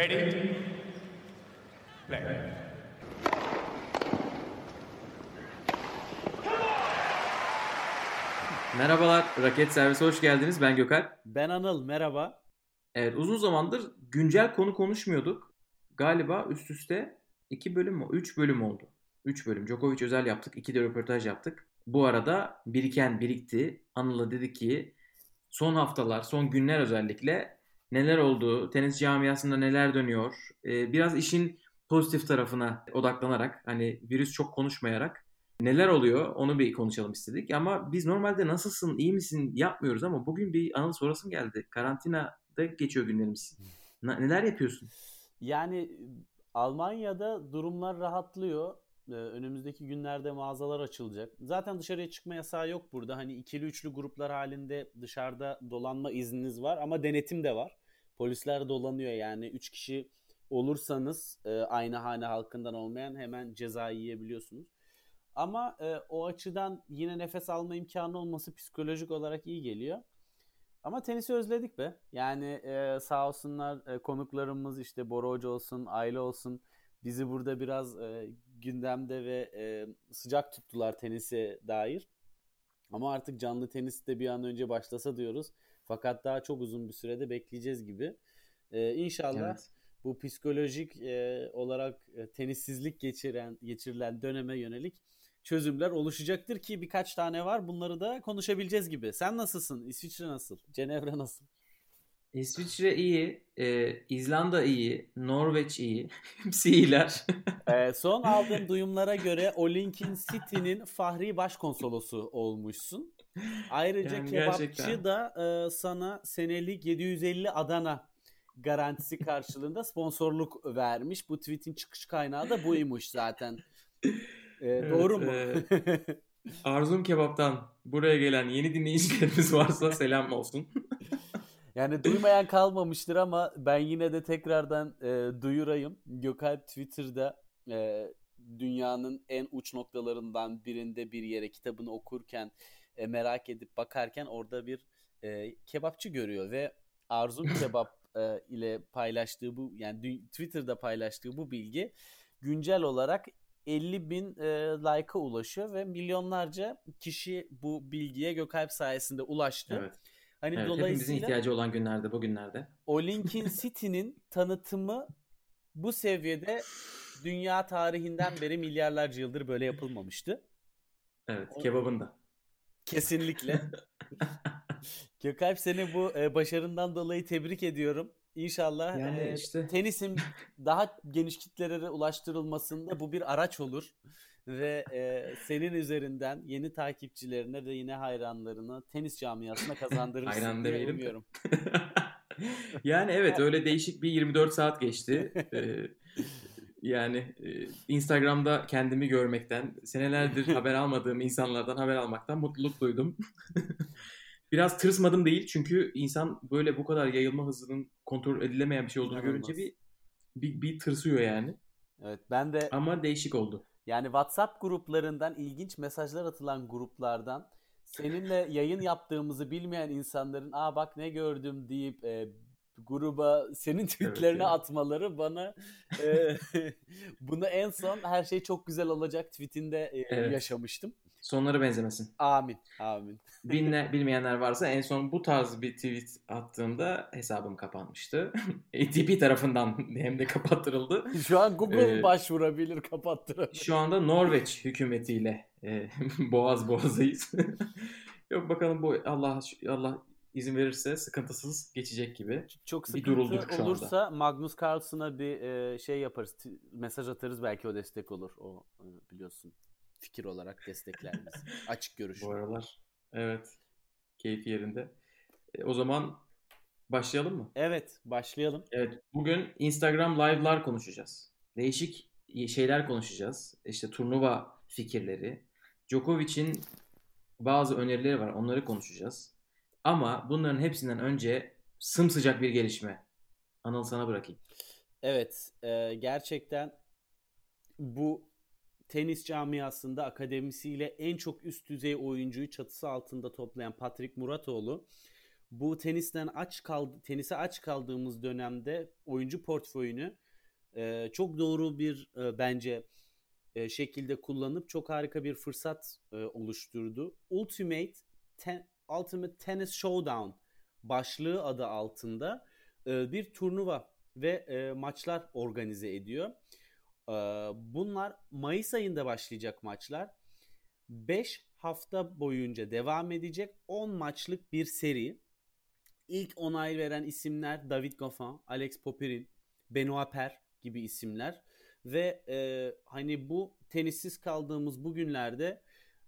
Ready? Play. Merhabalar, Raket Servisi hoş geldiniz. Ben Gökalp. Ben Anıl, merhaba. Evet, uzun zamandır güncel konu konuşmuyorduk. Galiba üst üste 2 bölüm mü? 3 bölüm oldu. 3 bölüm. Djokovic özel yaptık. 2 de röportaj yaptık. Bu arada biriken birikti. Anıl'a dedi ki son haftalar, son günler özellikle neler oldu, tenis camiasında neler dönüyor. Ee, biraz işin pozitif tarafına odaklanarak, hani virüs çok konuşmayarak neler oluyor onu bir konuşalım istedik. Ama biz normalde nasılsın, iyi misin yapmıyoruz ama bugün bir Anıl sorasım geldi. Karantinada geçiyor günlerimiz. Neler yapıyorsun? Yani Almanya'da durumlar rahatlıyor. Ee, önümüzdeki günlerde mağazalar açılacak. Zaten dışarıya çıkma yasağı yok burada. Hani ikili üçlü gruplar halinde dışarıda dolanma izniniz var ama denetim de var. Polisler dolanıyor yani 3 kişi olursanız e, aynı hane halkından olmayan hemen ceza yiyebiliyorsunuz. Ama e, o açıdan yine nefes alma imkanı olması psikolojik olarak iyi geliyor. Ama tenisi özledik be. Yani e, sağ olsunlar e, konuklarımız işte Bora Hoca olsun, Aile olsun bizi burada biraz e, gündemde ve e, sıcak tuttular tenise dair. Ama artık canlı tenis de bir an önce başlasa diyoruz. Fakat daha çok uzun bir sürede bekleyeceğiz gibi. E, inşallah Evet. bu psikolojik e, olarak e, tenissizlik geçiren geçirilen döneme yönelik çözümler oluşacaktır ki birkaç tane var. Bunları da konuşabileceğiz gibi. Sen nasılsın? İsviçre nasıl? Cenevre nasıl? İsviçre iyi, e, İzlanda iyi, Norveç iyi. Hepsi iyiler. Ee, son aldığım duyumlara göre Olinkin City'nin Fahri Başkonsolosu olmuşsun. Ayrıca Yani kebapçı gerçekten. da e, sana senelik 750 Adana garantisi karşılığında sponsorluk vermiş. Bu tweet'in çıkış kaynağı da buymuş zaten. Ee, doğru mu? e, Arzum Kebap'tan buraya gelen yeni dinleyicilerimiz varsa selam olsun. Yani duymayan kalmamıştır ama ben yine de tekrardan e, duyurayım. Gökalp Twitter'da e, dünyanın en uç noktalarından birinde bir yere kitabını okurken e, merak edip bakarken orada bir e, kebapçı görüyor ve Arzum Kebap e, ile paylaştığı bu yani Twitter'da paylaştığı bu bilgi güncel olarak 50 bin e, like'a ulaşıyor ve milyonlarca kişi bu bilgiye Gökalp sayesinde ulaştı. Evet. Hani evet hepimizin dolayısıyla ihtiyacı olan günlerde, bugünlerde. o Lincoln City'nin tanıtımı bu seviyede dünya tarihinden beri milyarlarca yıldır böyle yapılmamıştı. Evet, kebabın da. Kesinlikle. Gökalp seni bu e, başarından dolayı tebrik ediyorum. İnşallah Yani e, işte- tenisin daha geniş kitlelere ulaştırılmasında bu bir araç olur. Ve e, senin üzerinden yeni takipçilerine ve yine hayranlarına tenis camiasına kazandırırsın Hayran diye umuyorum. yani evet öyle değişik bir 24 saat geçti. Ee, yani e, Instagram'da kendimi görmekten, senelerdir haber almadığım insanlardan haber almaktan mutluluk duydum. Biraz tırsmadım değil çünkü insan böyle bu kadar yayılma hızının kontrol edilemeyen bir şey olduğunu İnanılmaz. görünce bir, bir bir tırsıyor yani. Evet ben de Ama değişik oldu. Yani WhatsApp gruplarından ilginç mesajlar atılan gruplardan seninle yayın yaptığımızı bilmeyen insanların aa bak ne gördüm deyip e, gruba senin tweetlerini ya. atmaları bana e, bunu en son her şey çok güzel olacak tweetinde e, Evet. yaşamıştım. Sonları benzemesin. Amin. Amin. Bilne, bilmeyenler varsa en son bu tarz bir tweet attığımda hesabım kapanmıştı. ATP tarafından hem de kapattırıldı. Şu an Google Ee, başvurabilir, kapattırabilir. Şu anda Norveç hükümetiyle e, boğaz boğazayız. Yok bakalım bu Allah Allah izin verirse sıkıntısız geçecek gibi. Çok bir sıkıntı durulduk şu anda. olursa Magnus Carlsen'a bir e, şey yaparız. t- mesaj atarız belki o destek olur. O e, biliyorsun fikir olarak destekler bizi. Açık görüş. Bu aralar evet keyfi yerinde. E, o zaman başlayalım mı? Evet, başlayalım. Evet bugün Instagram live'lar konuşacağız. Değişik şeyler konuşacağız. İşte turnuva fikirleri. Djokovic'in bazı önerileri var. Onları konuşacağız. Ama bunların hepsinden önce sımsıcak bir gelişme. Anıl sana bırakayım. Evet, e, gerçekten bu tenis camiasında akademisiyle en çok üst düzey oyuncuyu çatısı altında toplayan Patrick Muratoğlu bu tenisten aç kaldı tenise aç kaldığımız dönemde oyuncu portföyünü e, çok doğru bir e, bence e, şekilde kullanıp çok harika bir fırsat e, oluşturdu. Ultimate ten, Ultimate Tennis Showdown başlığı adı altında e, bir turnuva ve e, maçlar organize ediyor. E, bunlar Mayıs ayında başlayacak maçlar. 5 hafta boyunca devam edecek 10 maçlık bir seri. İlk onay veren isimler David Goffin, Alex Popyrin, Benoit Per gibi isimler ve e, hani bu tenissiz kaldığımız bu günlerde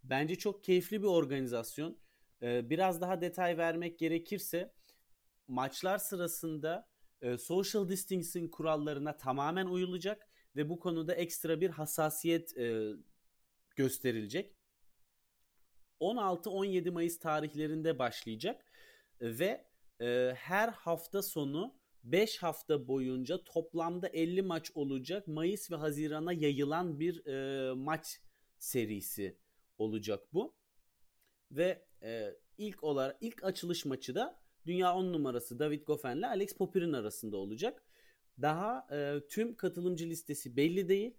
bence çok keyifli bir organizasyon. E, biraz daha detay vermek gerekirse maçlar sırasında e, social distancing kurallarına tamamen uyulacak ve bu konuda ekstra bir hassasiyet e, gösterilecek. 16-17 Mayıs tarihlerinde başlayacak ve e, her hafta sonu 5 hafta boyunca toplamda 50 maç olacak. Mayıs ve Haziran'a yayılan bir e, maç serisi olacak bu. Ve e, ilk olarak ilk açılış maçı da dünya 10 numarası David Goffin ile Alex Popyrin arasında olacak. Daha e, tüm katılımcı listesi belli değil.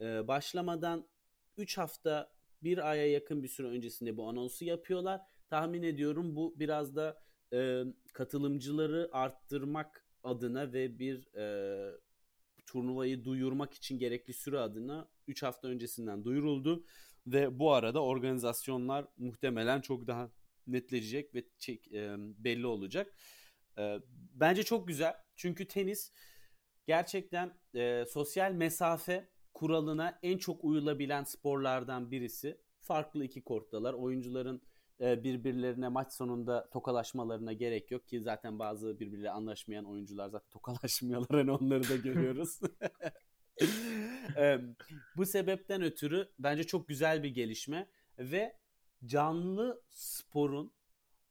E, başlamadan 3 hafta bir aya yakın bir süre öncesinde bu anonsu yapıyorlar. Tahmin ediyorum bu biraz da e, katılımcıları arttırmak adına ve bir e, turnuvayı duyurmak için gerekli süre adına 3 hafta öncesinden duyuruldu ve bu arada organizasyonlar muhtemelen çok daha netleşecek ve çek, e, belli olacak. E, bence çok güzel çünkü tenis gerçekten e, sosyal mesafe kuralına en çok uyulabilen sporlardan birisi. Farklı iki korttalar. Oyuncuların e, birbirlerine maç sonunda tokalaşmalarına gerek yok ki zaten bazı birbiriyle anlaşmayan oyuncular zaten tokalaşmıyorlar hani onları da görüyoruz. Bu sebepten ötürü bence çok güzel bir gelişme ve canlı sporun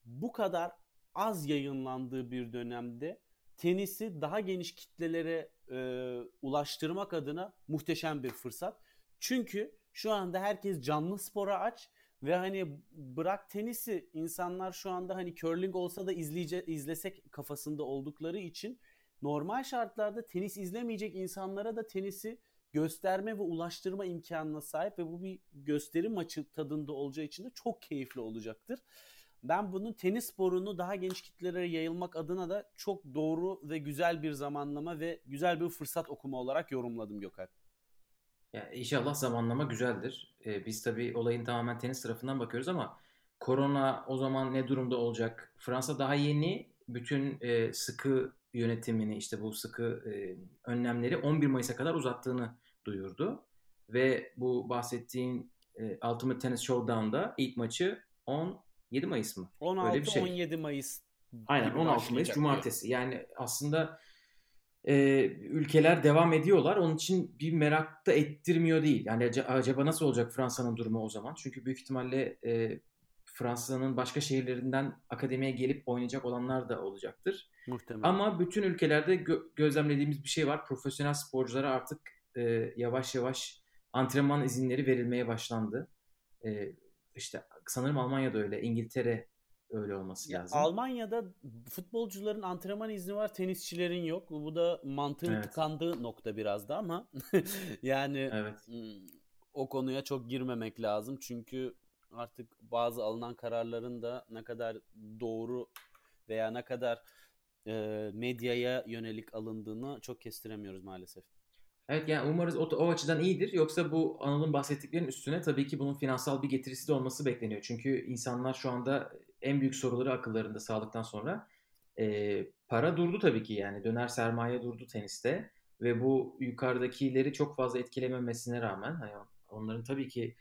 bu kadar az yayınlandığı bir dönemde tenisi daha geniş kitlelere e, ulaştırmak adına muhteşem bir fırsat. Çünkü şu anda herkes canlı spora aç ve hani bırak tenisi insanlar şu anda hani curling olsa da izleyece izlesek kafasında oldukları için normal şartlarda tenis izlemeyecek insanlara da tenisi gösterme ve ulaştırma imkanına sahip ve bu bir gösteri maçı tadında olacağı için de çok keyifli olacaktır. Ben bunun tenis sporunu daha genç kitlelere yayılmak adına da çok doğru ve güzel bir zamanlama ve güzel bir fırsat okuma olarak yorumladım Gökhan. Ya inşallah zamanlama güzeldir. Ee, biz tabii olayın tamamen tenis tarafından bakıyoruz ama korona o zaman ne durumda olacak? Fransa daha yeni bütün e, sıkı yönetimini işte bu sıkı e, önlemleri 11 Mayıs'a kadar uzattığını duyurdu. Ve bu bahsettiğin e, Ultimate Tennis Showdown'da ilk maçı 17 Mayıs mı? 16-17 şey. Mayıs. Aynen 16 Mayıs Cumartesi. Yani aslında e, ülkeler devam ediyorlar. Onun için bir merak da ettirmiyor değil. Yani acaba nasıl olacak Fransa'nın durumu o zaman? Çünkü büyük ihtimalle e, Fransa'nın başka şehirlerinden akademiye gelip oynayacak olanlar da olacaktır. Muhtemelen. Ama bütün ülkelerde gö- gözlemlediğimiz bir şey var. Profesyonel sporculara artık e, yavaş yavaş antrenman izinleri verilmeye başlandı. E, işte sanırım Almanya'da öyle, İngiltere öyle olması ya, lazım. Almanya'da futbolcuların antrenman izni var, tenisçilerin yok. Bu da mantığın evet. tıkandığı nokta biraz da ama yani evet. o konuya çok girmemek lazım. Çünkü artık bazı alınan kararların da ne kadar doğru veya ne kadar e, medyaya yönelik alındığını çok kestiremiyoruz maalesef. Evet yani umarız o, o açıdan iyidir. Yoksa bu Anıl'ın bahsettiklerinin üstüne tabii ki bunun finansal bir getirisi de olması bekleniyor. Çünkü insanlar şu anda en büyük soruları akıllarında sağlıktan sonra. E, para durdu tabii ki yani döner sermaye durdu teniste ve bu yukarıdakileri çok fazla etkilememesine rağmen hani onların tabii ki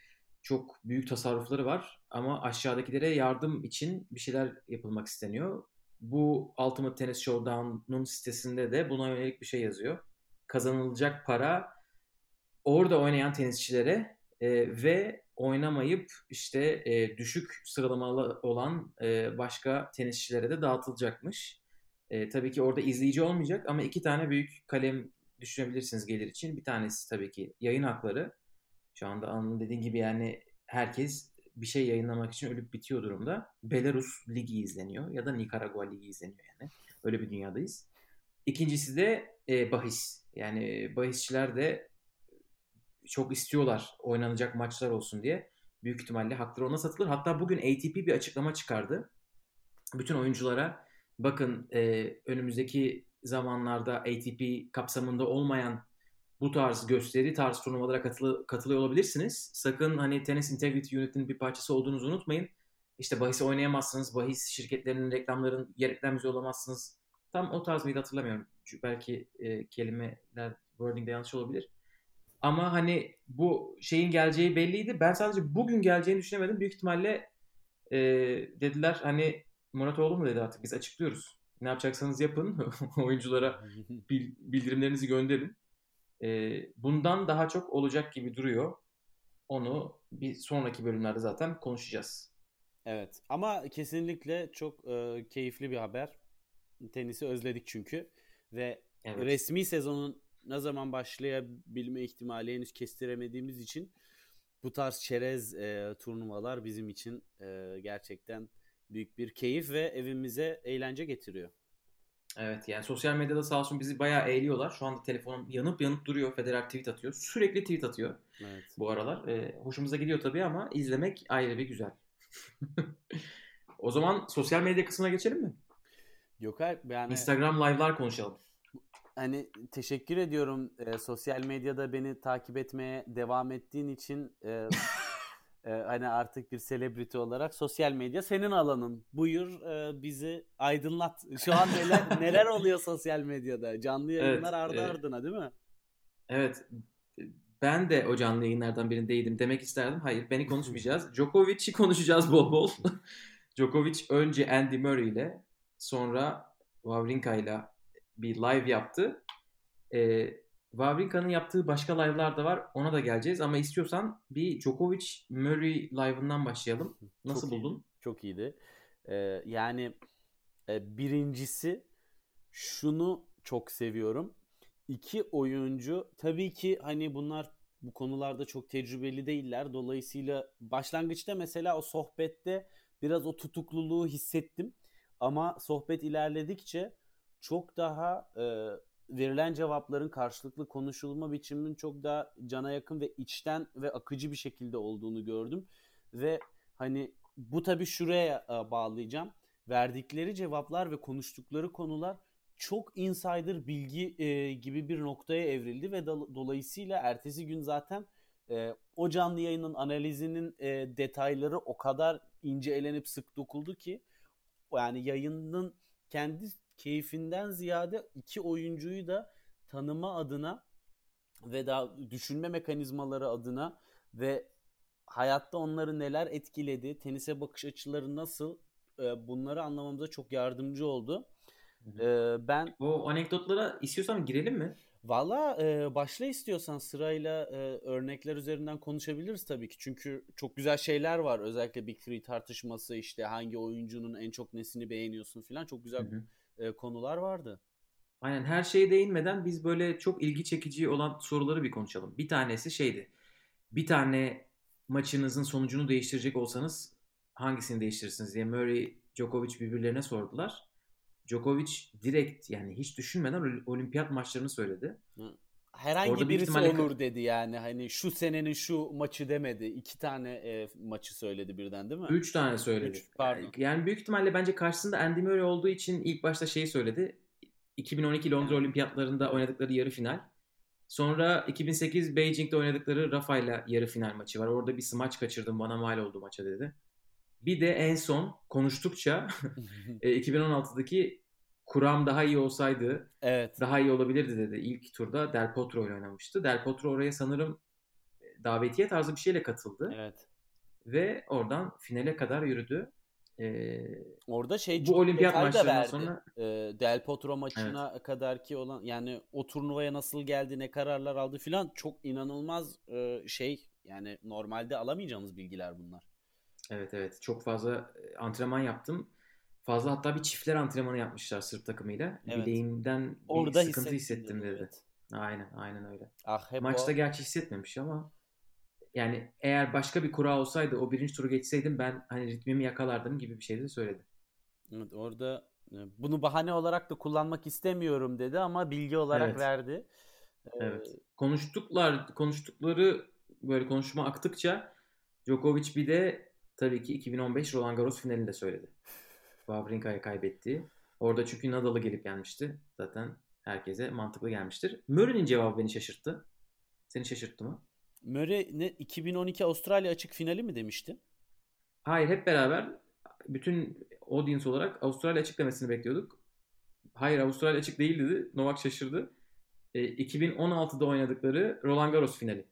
çok büyük tasarrufları var ama aşağıdakilere yardım için bir şeyler yapılmak isteniyor. Bu Ultimate Tennis Showdown'un sitesinde de buna yönelik bir şey yazıyor. Kazanılacak para orada oynayan tenisçilere e, ve oynamayıp işte e, düşük sıralamalı olan e, başka tenisçilere de dağıtılacakmış. E, tabii ki orada izleyici olmayacak ama iki tane büyük kalem düşünebilirsiniz gelir için. Bir tanesi tabii ki yayın hakları. Şu anda Anıl'ın dediğin gibi yani herkes bir şey yayınlamak için ölüp bitiyor durumda. Belarus Ligi izleniyor ya da Nikaragua Ligi izleniyor yani. Öyle bir dünyadayız. İkincisi de e, bahis. Yani bahisçiler de çok istiyorlar oynanacak maçlar olsun diye. Büyük ihtimalle hakları ona satılır. Hatta bugün ATP bir açıklama çıkardı. Bütün oyunculara bakın e, önümüzdeki zamanlarda ATP kapsamında olmayan bu tarz gösteri tarz turnuvalara katılı, katılıyor olabilirsiniz. Sakın hani Tennis Integrity Unit'in bir parçası olduğunuzu unutmayın. İşte bahis oynayamazsınız. Bahis şirketlerinin reklamların reklam olamazsınız. Tam o tarz mıydı hatırlamıyorum. Belki e, kelimeler wording'de yanlış olabilir. Ama hani bu şeyin geleceği belliydi. Ben sadece bugün geleceğini düşünemedim. Büyük ihtimalle e, dediler hani Muratoğlu mu dedi artık biz açıklıyoruz. Ne yapacaksanız yapın. Oyunculara bildirimlerinizi gönderin. E, bundan daha çok olacak gibi duruyor. Onu bir sonraki bölümlerde zaten konuşacağız. Evet ama kesinlikle çok e, keyifli bir haber. Tenisi özledik çünkü ve evet. resmi sezonun ne zaman başlayabilme ihtimali henüz kestiremediğimiz için bu tarz çerez e, turnuvalar bizim için e, gerçekten büyük bir keyif ve evimize eğlence getiriyor. Evet yani sosyal medyada sağ olsun bizi bayağı eğliyorlar. Şu anda telefonum yanıp yanıp duruyor. Federer tweet atıyor. Sürekli tweet atıyor evet. bu aralar. E, hoşumuza gidiyor tabii ama izlemek ayrı bir güzel. o zaman sosyal medya kısmına geçelim mi? Yok yani... Instagram live'lar konuşalım. Hani teşekkür ediyorum e, sosyal medyada beni takip etmeye devam ettiğin için e, e, hani artık bir selebriti olarak sosyal medya senin alanın. Buyur e, bizi aydınlat. Şu an neler neler oluyor sosyal medyada? Canlı yayınlar evet, ardı e, ardına değil mi? Evet. Ben de o canlı yayınlardan birindeydim demek isterdim. Hayır beni konuşmayacağız. Djokovic'i konuşacağız bol bol. Djokovic önce Andy Murray ile sonra Wawrinka ile bir live yaptı. E, Wawrinka'nın yaptığı başka live'lar da var. Ona da geleceğiz ama istiyorsan bir Djokovic Murray live'ından başlayalım. Nasıl Çok buldun? Iyi. Çok iyiydi. Ee, yani e, birincisi şunu çok seviyorum. İki oyuncu tabii ki hani bunlar bu konularda çok tecrübeli değiller. Dolayısıyla başlangıçta mesela o sohbette biraz o tutukluluğu hissettim. Ama sohbet ilerledikçe çok daha e, verilen cevapların karşılıklı konuşulma biçiminin çok daha cana yakın ve içten ve akıcı bir şekilde olduğunu gördüm. Ve hani bu tabii şuraya e, bağlayacağım. Verdikleri cevaplar ve konuştukları konular çok insider bilgi e, gibi bir noktaya evrildi ve do- dolayısıyla ertesi gün zaten e, o canlı yayının analizinin e, detayları o kadar ince elenip sık dokuldu ki yani yayının kendi keyfinden ziyade iki oyuncuyu da tanıma adına ve daha düşünme mekanizmaları adına ve hayatta onları neler etkiledi, tenise bakış açıları nasıl e, bunları anlamamıza çok yardımcı oldu. Ee, ben o anekdotlara istiyorsan girelim mi? Valla e, başla istiyorsan sırayla e, örnekler üzerinden konuşabiliriz tabii ki. Çünkü çok güzel şeyler var. Özellikle Big Three tartışması işte hangi oyuncunun en çok nesini beğeniyorsun falan çok güzel hı hı e, konular vardı. Aynen her şeye değinmeden biz böyle çok ilgi çekici olan soruları bir konuşalım. Bir tanesi şeydi. Bir tane maçınızın sonucunu değiştirecek olsanız hangisini değiştirirsiniz diye Murray, Djokovic birbirlerine sordular. Djokovic direkt yani hiç düşünmeden olimpiyat maçlarını söyledi. Herhangi Orada birisi ihtimalle... olur dedi yani. Hani şu senenin şu maçı demedi. İki tane e, maçı söyledi birden değil mi? Üç tane söyledi. Üç, pardon. Yani büyük ihtimalle bence karşısında Andy Murray olduğu için ilk başta şeyi söyledi. 2012 Londra yani. Olimpiyatlarında oynadıkları yarı final. Sonra 2008 Beijing'de oynadıkları Rafa'yla yarı final maçı var. Orada bir smaç kaçırdım bana mal oldu maça dedi. Bir de en son konuştukça 2016'daki kuram daha iyi olsaydı evet. daha iyi olabilirdi dedi. İlk turda Del Potro ile oynamıştı. Del Potro oraya sanırım e, davetiye tarzı bir şeyle katıldı. Evet. Ve oradan finale kadar yürüdü. Ee, Orada şey bu olimpiyat maçlarından sonra ee, Del Potro maçına evet. kadar ki olan yani o turnuvaya nasıl geldi, ne kararlar aldı filan çok inanılmaz e, şey yani normalde alamayacağımız bilgiler bunlar. Evet evet çok fazla e, antrenman yaptım fazla hatta bir çiftler antrenmanı yapmışlar Sırp takımıyla. Evet. Bileğimden bir Orada sıkıntı hissettim dedi. Evet. Aynen aynen öyle. Ah, hep Maçta o... gerçi hissetmemiş ama Yani eğer başka bir kura olsaydı o birinci turu geçseydim ben hani ritmimi yakalardım gibi bir şey de söyledi. Evet, orada e, bunu bahane olarak da kullanmak istemiyorum dedi ama bilgi olarak Evet. verdi. Ee, Evet. Konuştuklar, konuştukları böyle konuşma aktıkça Djokovic bir de tabii ki 2015 Roland Garros finalinde söyledi. Wawrinka'ya kaybettiği. Orada çünkü Nadal'ı gelip yenmişti. Zaten herkese mantıklı gelmiştir. Murray'nin cevabı beni şaşırttı. Seni şaşırttı mı? Murray ne 2012 Avustralya açık finali mi demişti? Hayır hep beraber bütün audience olarak Avustralya açık demesini bekliyorduk. Hayır Avustralya açık değil dedi. Novak şaşırdı. E, 2016'da oynadıkları Roland Garros finali.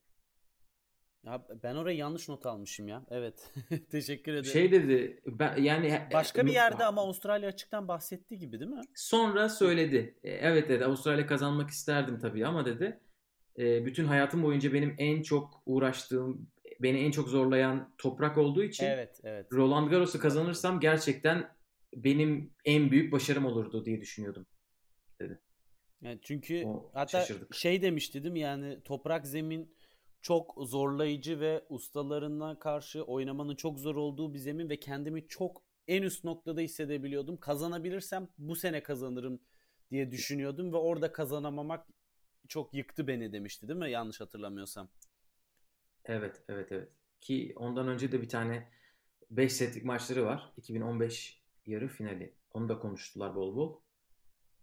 Ya ben oraya yanlış not almışım ya. Evet. Teşekkür ederim. Şey dedi ben yani Başka bir yerde ama Avustralya açıktan bahsetti gibi değil mi? sonra söyledi. E, Evet dedi Avustralya kazanmak isterdim tabii ama dedi e, bütün hayatım boyunca benim en çok uğraştığım, beni en çok zorlayan toprak olduğu için Evet, evet. Roland Garros'u kazanırsam gerçekten benim en büyük başarım olurdu diye düşünüyordum. Yani çünkü O hatta şaşırdık. şey demişti değil mi? Yani toprak zemin çok zorlayıcı ve ustalarına karşı oynamanın çok zor olduğu bir zemin ve kendimi çok en üst noktada hissedebiliyordum. Kazanabilirsem bu sene kazanırım diye düşünüyordum ve orada kazanamamak çok yıktı beni demişti değil mi? Yanlış hatırlamıyorsam. Evet, evet, evet. Ki ondan önce de bir tane 5 setlik maçları var. 2015 yarı finali. Onu da konuştular bol bol.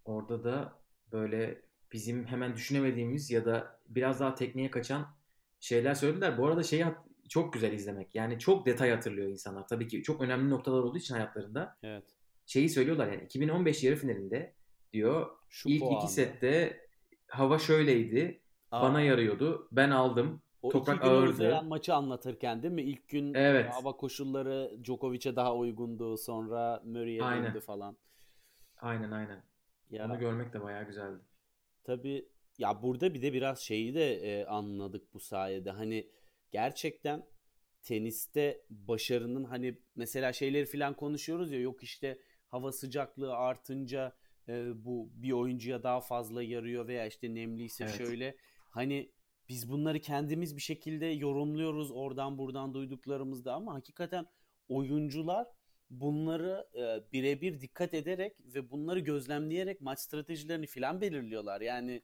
Orada da böyle bizim hemen düşünemediğimiz ya da biraz daha tekniğe kaçan şeyler söylediler. Bu arada şeyi çok güzel izlemek. Yani çok detay hatırlıyor insanlar. Tabii ki çok önemli noktalar olduğu için hayatlarında. Evet. Şeyi söylüyorlar yani 2015 yarı finalinde diyor Şu ilk puanda. iki sette hava şöyleydi. Aa, Bana yarıyordu. Ben aldım. o toprak iki gün ağırdı. maçı anlatırken değil mi? İlk gün Evet. hava koşulları Djokovic'e daha uygundu. Sonra Murray'e döndü falan. Aynen aynen. Ya, Onu görmek de bayağı güzeldi. Tabii ya burada bir de biraz şeyi de e, anladık bu sayede. Hani gerçekten teniste başarının hani mesela şeyleri falan konuşuyoruz ya yok işte hava sıcaklığı artınca e, bu bir oyuncuya daha fazla yarıyor veya işte nemliyse Evet. şöyle hani biz bunları kendimiz bir şekilde yorumluyoruz oradan buradan duyduklarımızda ama hakikaten oyuncular bunları e, birebir dikkat ederek ve bunları gözlemleyerek maç stratejilerini filan belirliyorlar. Yani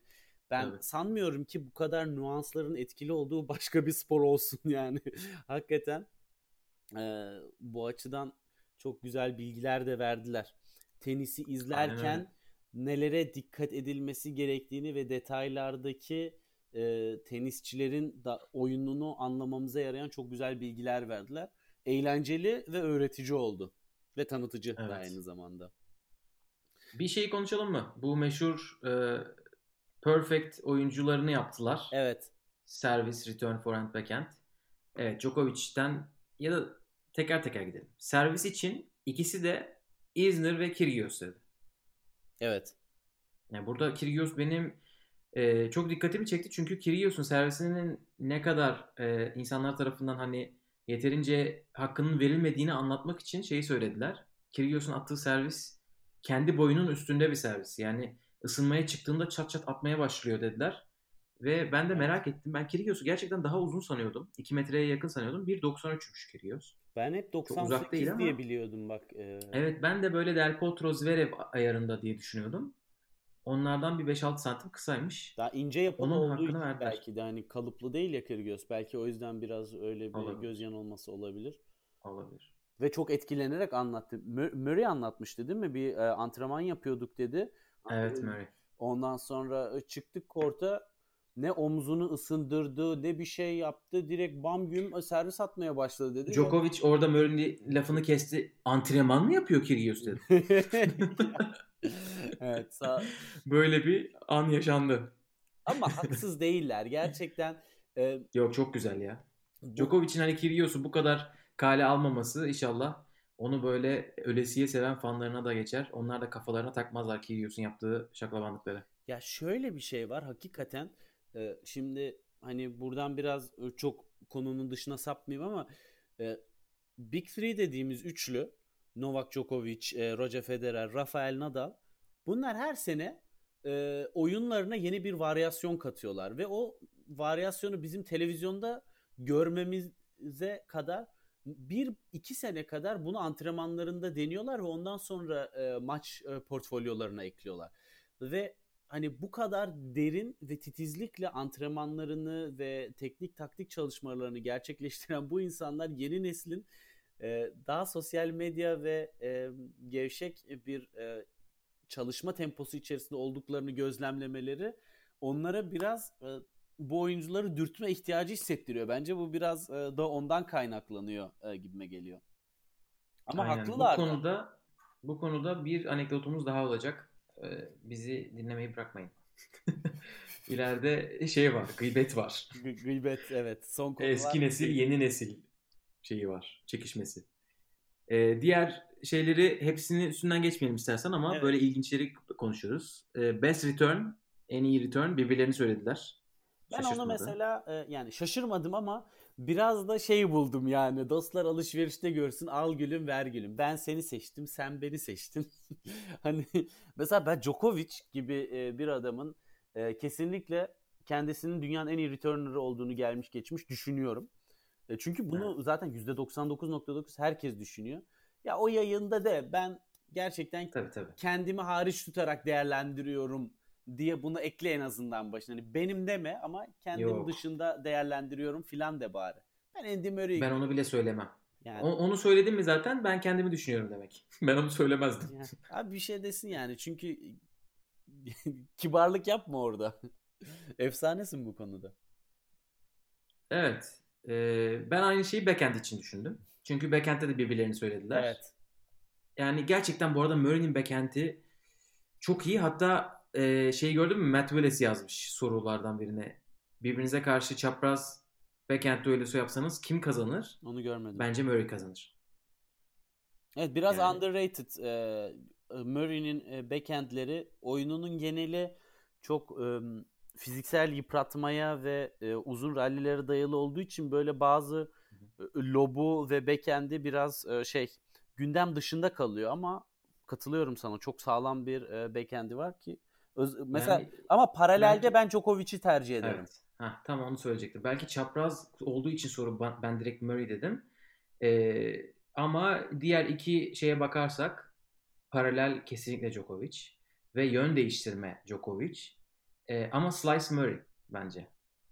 ben Evet. sanmıyorum ki bu kadar nüansların etkili olduğu başka bir spor olsun yani. Hakikaten e, bu açıdan çok güzel bilgiler de verdiler. Tenisi izlerken nelere dikkat edilmesi gerektiğini ve detaylardaki e, tenisçilerin da oyununu anlamamıza yarayan çok güzel bilgiler verdiler. Eğlenceli ve öğretici oldu. Ve tanıtıcı da Evet. aynı zamanda. Bir şey konuşalım mı? Bu meşhur e, perfect oyuncularını yaptılar. Evet. Servis, return, forehand, backhand. Evet, Djokovic'ten ya da teker teker gidelim. Servis için ikisi de Isner ve Kyrgios dedi. Evet. Yani burada Kyrgios benim e, çok dikkatimi çekti çünkü Kyrgios'un servisinin ne kadar e, insanlar tarafından hani yeterince hakkının verilmediğini anlatmak için şeyi söylediler. Kyrgios'un attığı servis kendi boyunun üstünde bir servis. Yani ısınmaya çıktığında çat çat atmaya başlıyor dediler. Ve ben de merak ettim. Ben Kyrgios'u gerçekten daha uzun sanıyordum. 2 metreye yakın sanıyordum. 1.93'müş Kyrgios. Ben hep uzak 98 değil ama- diye biliyordum bak. e, Evet ben de böyle Del Potro Zverev ayarında diye düşünüyordum. Onlardan bir 5-6 santim kısaymış. Daha ince yapılı Onun olduğu için verdiler. belki de hani kalıplı değil ya Kyrgios. Belki o yüzden biraz öyle bir Olabilir. göz yanılması olabilir. Olabilir. Ve çok etkilenerek anlattı. Mur- Murray anlatmıştı değil mi? Bir e, antrenman yapıyorduk dedi. Evet E, Murray. Ondan sonra e, çıktık korta ne omzunu ısındırdı ne bir şey yaptı. Direkt bam güm e, servis atmaya başladı dedi. Djokovic orada Murray'nin lafını kesti. Antrenman mı yapıyor Kyrgios dedi. evet sağ, Böyle bir an yaşandı. ama haksız değiller. Gerçekten e, Yok çok güzel ya. Djokovic'in hani Kyrgios'u bu kadar kale almaması inşallah onu böyle ölesiye seven fanlarına da geçer. Onlar da kafalarına takmazlar Kyrgios'un yaptığı şaklabanlıkları. Ya şöyle bir şey var hakikaten e, şimdi hani buradan biraz e, çok konunun dışına sapmayayım ama e, Big Three dediğimiz üçlü Novak Djokovic, e, Roger Federer, Rafael Nadal bunlar her sene e, oyunlarına yeni bir varyasyon katıyorlar ve o varyasyonu bizim televizyonda görmemize kadar bir iki sene kadar bunu antrenmanlarında deniyorlar ve ondan sonra e, maç e, portfolyolarına ekliyorlar. Ve hani bu kadar derin ve titizlikle antrenmanlarını ve teknik taktik çalışmalarını gerçekleştiren bu insanlar yeni neslin e, daha sosyal medya ve e, gevşek bir e, çalışma temposu içerisinde olduklarını gözlemlemeleri onlara biraz e, bu oyuncuları dürtme ihtiyacı hissettiriyor. Bence bu biraz e, da ondan kaynaklanıyor e, gibime geliyor. Ama Aynen. haklılar. Bu da. konuda bu konuda bir anekdotumuz daha olacak. Ee, bizi dinlemeyi bırakmayın. İleride şey var, gıybet var. Gı- gıybet evet. Son konular. Eski nesil, yeni nesil şeyi var, çekişmesi. Ee, diğer şeyleri hepsini üstünden geçmeyelim istersen ama Evet. böyle ilginçleri konuşuyoruz. Ee, best return, en iyi return birbirlerini söylediler. Ben onu mesela e, yani şaşırmadım ama biraz da şey buldum yani. Dostlar alışverişte görsün al gülüm ver gülüm. Ben seni seçtim sen beni seçtin. hani mesela ben Djokovic gibi e, bir adamın e, kesinlikle kendisinin dünyanın en iyi returner'ı olduğunu gelmiş geçmiş düşünüyorum. E, çünkü bunu zaten %99.9 herkes düşünüyor. Ya o yayında de ben gerçekten Tabii tabii. kendimi hariç tutarak değerlendiriyorum diye bunu ekle en azından başına. Hani benim deme ama kendim Yok. dışında değerlendiriyorum filan de bari. Ben Andy Murray Ben onu bile söylemem. yani, O- Onu söyledim mi zaten ben kendimi düşünüyorum demek. Ben onu söylemezdim. yani abi bir şey desin yani çünkü kibarlık yapma orada. Efsanesin bu konuda. Evet. Ee, ben aynı şeyi backhand için düşündüm. Çünkü backhand'de de birbirlerini söylediler. Evet. Yani gerçekten bu arada Murray'nin backhand'i çok iyi. Hatta e, şeyi gördün mü? Matt Wallace yazmış sorulardan birine. Birbirinize karşı çapraz backhand düellosu yapsanız kim kazanır? Onu görmedim. Bence Murray kazanır. Evet biraz Yani- underrated. Ee, Murray'nin e, backhandleri oyununun geneli çok e, fiziksel yıpratmaya ve e, uzun rallilere dayalı olduğu için böyle bazı e, lobu ve backhand'i biraz e, şey gündem dışında kalıyor ama katılıyorum sana çok sağlam bir e, backhand'i var ki öz- mesela Yani- ama paralelde belki- ben Djokovic'i tercih ederim. Evet. Hah, tam onu söyleyecektim. Belki çapraz olduğu için soru ben, ben direkt Murray dedim. Ee, ama diğer iki şeye bakarsak paralel kesinlikle Djokovic ve yön değiştirme Djokovic. Ee, ama slice Murray bence.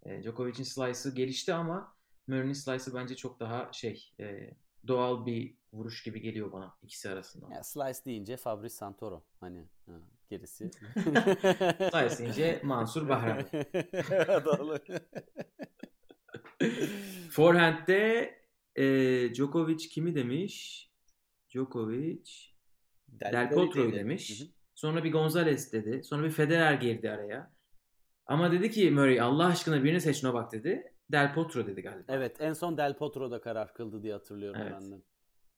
Ee, Djokovic'in slice'ı gelişti ama Murray'nin slice'ı bence çok daha şey e, doğal bir vuruş gibi geliyor bana ikisi arasında. Ya slice deyince Fabrice Santoro hani ha, gerisi. Slice deyince Mansur Bahram. Forehand'de e, Djokovic kimi demiş? Djokovic Del Potro'yu dedi. demiş. Hı hı. Sonra bir Gonzalez dedi. Sonra bir Federer girdi araya. Ama dedi ki Murray Allah aşkına birini seç Novak dedi. Del Potro dedi galiba. Evet en son Del Potro'da karar kıldı diye hatırlıyorum Evet. ben de.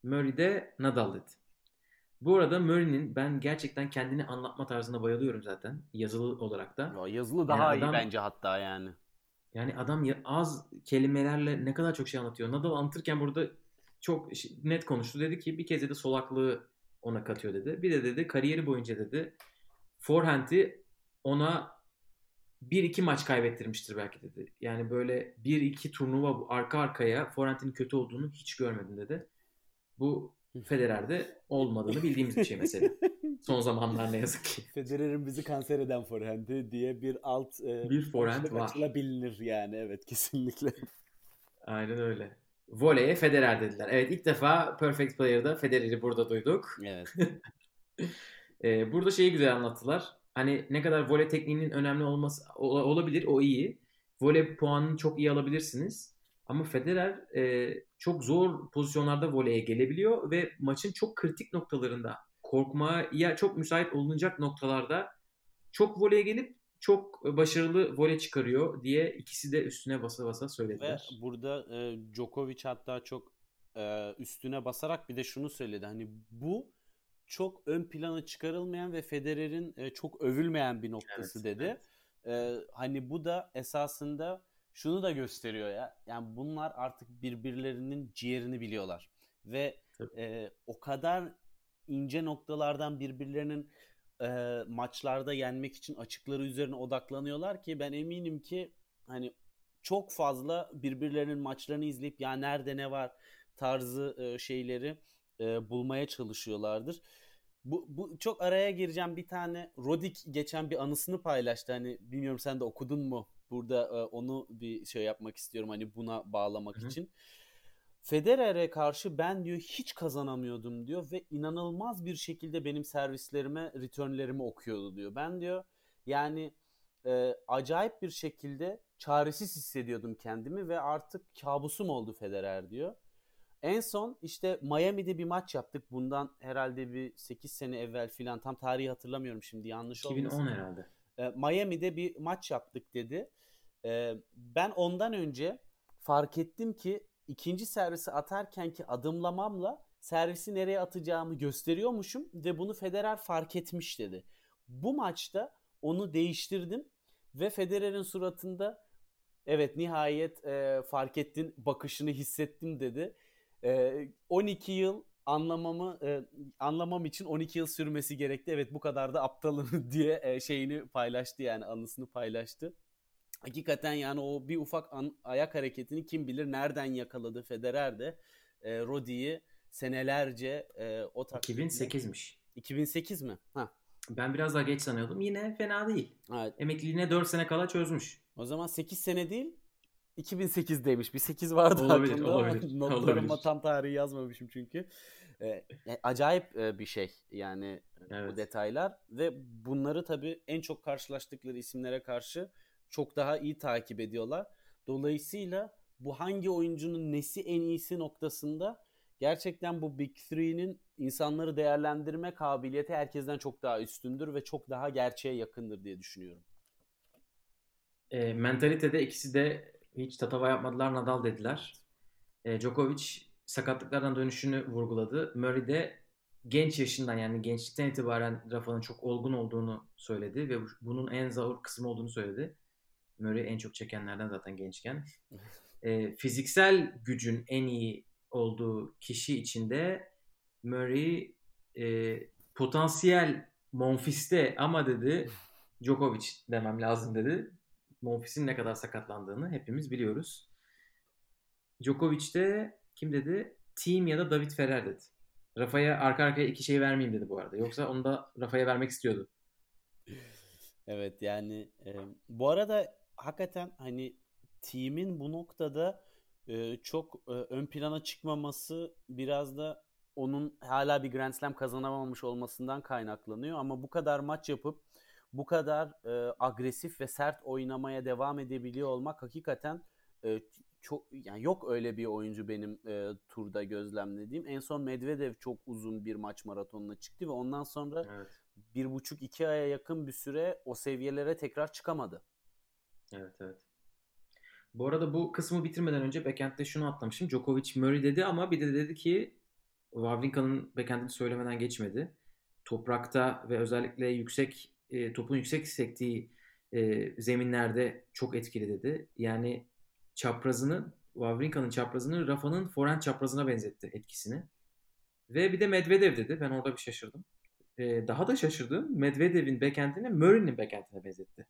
Murray de Nadal dedi. Bu arada Murray'nin ben gerçekten kendini anlatma tarzına bayılıyorum zaten. Yazılı olarak da. Ya yazılı daha Yani iyi adam- bence hatta yani. Yani adam az kelimelerle ne kadar çok şey anlatıyor. Nadal anlatırken burada çok net konuştu. Dedi ki bir kez dedi solaklığı ona katıyor dedi. Bir de dedi kariyeri boyunca dedi forehand'i ona 1-2 maç kaybettirmiştir belki dedi. Yani böyle 1-2 turnuva bu- arka arkaya forehand'in kötü olduğunu hiç görmedim dedi. Bu Federer'de olmadığını bildiğimiz bir şey mesela. Son zamanlar ne yazık ki. Federer'in bizi kanser eden forehand'i diye bir alt e, Bir forehand var. açılabilir yani evet kesinlikle. Aynen öyle. Voley'e Federer dediler. Evet ilk defa Perfect Player'da Federer'i burada duyduk. Evet. Ee, burada şeyi güzel anlattılar. Hani ne kadar voley tekniğinin önemli olması ola- olabilir o iyi. Voley puanını çok iyi alabilirsiniz. Ama Federer e, çok zor pozisyonlarda voleye gelebiliyor ve maçın çok kritik noktalarında korkmaya çok müsait olunacak noktalarda çok voleye gelip çok başarılı voley çıkarıyor diye ikisi de üstüne basa basa Ve söylediler. burada e, Djokovic hatta çok e, üstüne basarak bir de şunu söyledi. Hani bu çok ön plana çıkarılmayan ve Federer'in e, çok övülmeyen bir noktası Evet, dedi. E, hani bu da esasında şunu da gösteriyor ya. Yani bunlar artık birbirlerinin ciğerini biliyorlar. Ve Tabii. e, o kadar ince noktalardan birbirlerinin e, maçlarda yenmek için açıkları üzerine odaklanıyorlar ki ben eminim ki hani çok fazla birbirlerinin maçlarını izleyip ya nerede ne var tarzı e, şeyleri e, bulmaya çalışıyorlardır. Bu, bu çok araya gireceğim bir tane Rodik geçen bir anısını paylaştı. Hani bilmiyorum sen de okudun mu? Burada e, onu bir şey yapmak istiyorum hani buna bağlamak Hı-hı. için. Federer'e karşı ben diyor hiç kazanamıyordum diyor ve inanılmaz bir şekilde benim servislerime, returnlerimi okuyordu diyor. Ben diyor yani e, acayip bir şekilde çaresiz hissediyordum kendimi ve artık kabusum oldu Federer diyor. En son işte Miami'de bir maç yaptık. Bundan herhalde bir 8 sene evvel filan tam tarihi hatırlamıyorum şimdi yanlış 2010 olmasın. 2010 herhalde. E, Miami'de bir maç yaptık dedi. E, ben ondan önce fark ettim ki ikinci servisi atarken ki adımlamamla servisi nereye atacağımı gösteriyormuşum ve bunu Federer fark etmiş dedi. Bu maçta onu değiştirdim ve Federer'in suratında evet nihayet e, fark ettin bakışını hissettim dedi. E, 12 yıl anlamamı e, anlamam için 12 yıl sürmesi gerekti. Evet bu kadar da aptalım diye e, şeyini paylaştı yani anısını paylaştı. Hakikaten yani o bir ufak an, ayak hareketini kim bilir nereden yakaladı Federer de e, Rodi'yi senelerce e, o taktikle. 2008'miş. 2008 mi? Ha. Ben biraz daha geç sanıyordum. Yine fena değil. Evet. Emekliliğine 4 sene kala çözmüş. O zaman 8 sene değil 2008'deymiş. Bir 8 vardı olabilir, aklımda. Olabilir, Notlarıma olabilir. tam tarihi yazmamışım çünkü. Ee, acayip e, bir şey yani evet. bu detaylar ve bunları tabii en çok karşılaştıkları isimlere karşı çok daha iyi takip ediyorlar. Dolayısıyla bu hangi oyuncunun nesi en iyisi noktasında gerçekten bu Big Three'nin insanları değerlendirme kabiliyeti herkesten çok daha üstündür ve çok daha gerçeğe yakındır diye düşünüyorum. E, mentalitede ikisi de hiç tatava yapmadılar Nadal dediler. E, Djokovic sakatlıklardan dönüşünü vurguladı. Murray de genç yaşından yani gençlikten itibaren Rafa'nın çok olgun olduğunu söyledi ve bunun en zor kısmı olduğunu söyledi. Murray en çok çekenlerden zaten gençken. E, fiziksel gücün en iyi olduğu kişi içinde Murray e, potansiyel Monfis'te ama dedi Djokovic demem lazım dedi. Monfis'in ne kadar sakatlandığını hepimiz biliyoruz. Djokovic de kim dedi? Team ya da David Ferrer dedi. Rafa'ya arka arkaya iki şey vermeyeyim dedi bu arada. Yoksa onu da Rafa'ya vermek istiyordu. Evet yani e, bu arada hakikaten hani team'in bu noktada e, çok e, ön plana çıkmaması biraz da onun hala bir Grand Slam kazanamamış olmasından kaynaklanıyor. Ama bu kadar maç yapıp bu kadar e, agresif ve sert oynamaya devam edebiliyor olmak hakikaten e, çok yani yok öyle bir oyuncu benim e, turda gözlemlediğim. En son Medvedev çok uzun bir maç maratonuna çıktı ve ondan sonra evet. bir buçuk iki aya yakın bir süre o seviyelere tekrar çıkamadı. Evet evet. Bu arada bu kısmı bitirmeden önce backend'de şunu atlamışım. Djokovic Murray dedi ama bir de dedi ki Wawrinka'nın backend'ini söylemeden geçmedi. Toprakta ve özellikle yüksek e, topun yüksek sektiği e, zeminlerde çok etkili dedi. Yani çaprazını Wawrinka'nın çaprazını Rafa'nın forehand çaprazına benzetti etkisini. Ve bir de Medvedev dedi. Ben orada bir şaşırdım. E, daha da şaşırdım. Medvedev'in backendini Murray'nin backendine benzetti.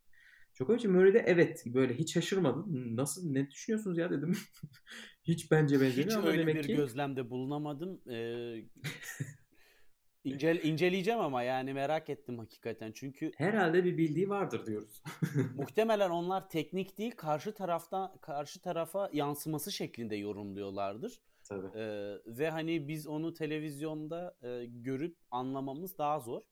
Djokovic Murray'de evet böyle hiç şaşırmadım. Nasıl ne düşünüyorsunuz ya dedim. hiç bence benzemiyor hiç ama öyle demek bir ki... gözlemde bulunamadım. Ee, İncel, inceleyeceğim ama yani merak ettim hakikaten. Çünkü herhalde bir bildiği vardır diyoruz. muhtemelen onlar teknik değil, karşı taraftan karşı tarafa yansıması şeklinde yorumluyorlardır. Tabii. Ee, ve hani biz onu televizyonda e, görüp anlamamız daha zor.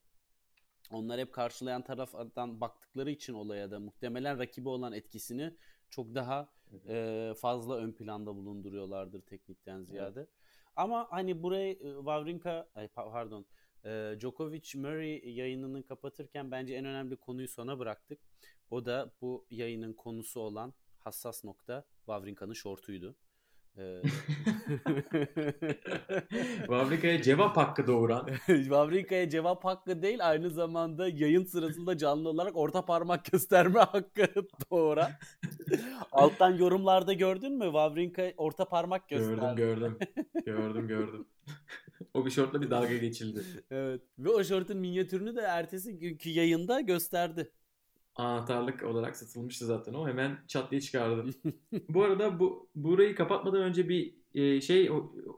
Onlar hep karşılayan taraftan baktıkları için olaya da muhtemelen rakibi olan etkisini çok daha e, fazla ön planda bulunduruyorlardır teknikten ziyade. Evet. Ama hani burayı e, Wawrinka, pardon, e, Djokovic Murray yayınını kapatırken bence en önemli konuyu sona bıraktık. O da bu yayının konusu olan hassas nokta Wawrinka'nın şortuydu. Ee, Wawrinka'ya cevap hakkı doğuran. Wawrinka'ya cevap hakkı değil aynı zamanda yayın sırasında canlı olarak orta parmak gösterme hakkı doğuran. Alttan yorumlarda gördün mü? Wawrinka orta parmak gösterdi. Gördüm gördüm. gördüm gördüm. o bir şortla bir dalga geçildi. Evet. Ve o şortun minyatürünü de ertesi günkü yayında gösterdi. Anahtarlık olarak satılmıştı zaten o. Hemen çat diye çıkardı. bu arada bu burayı kapatmadan önce bir e, şey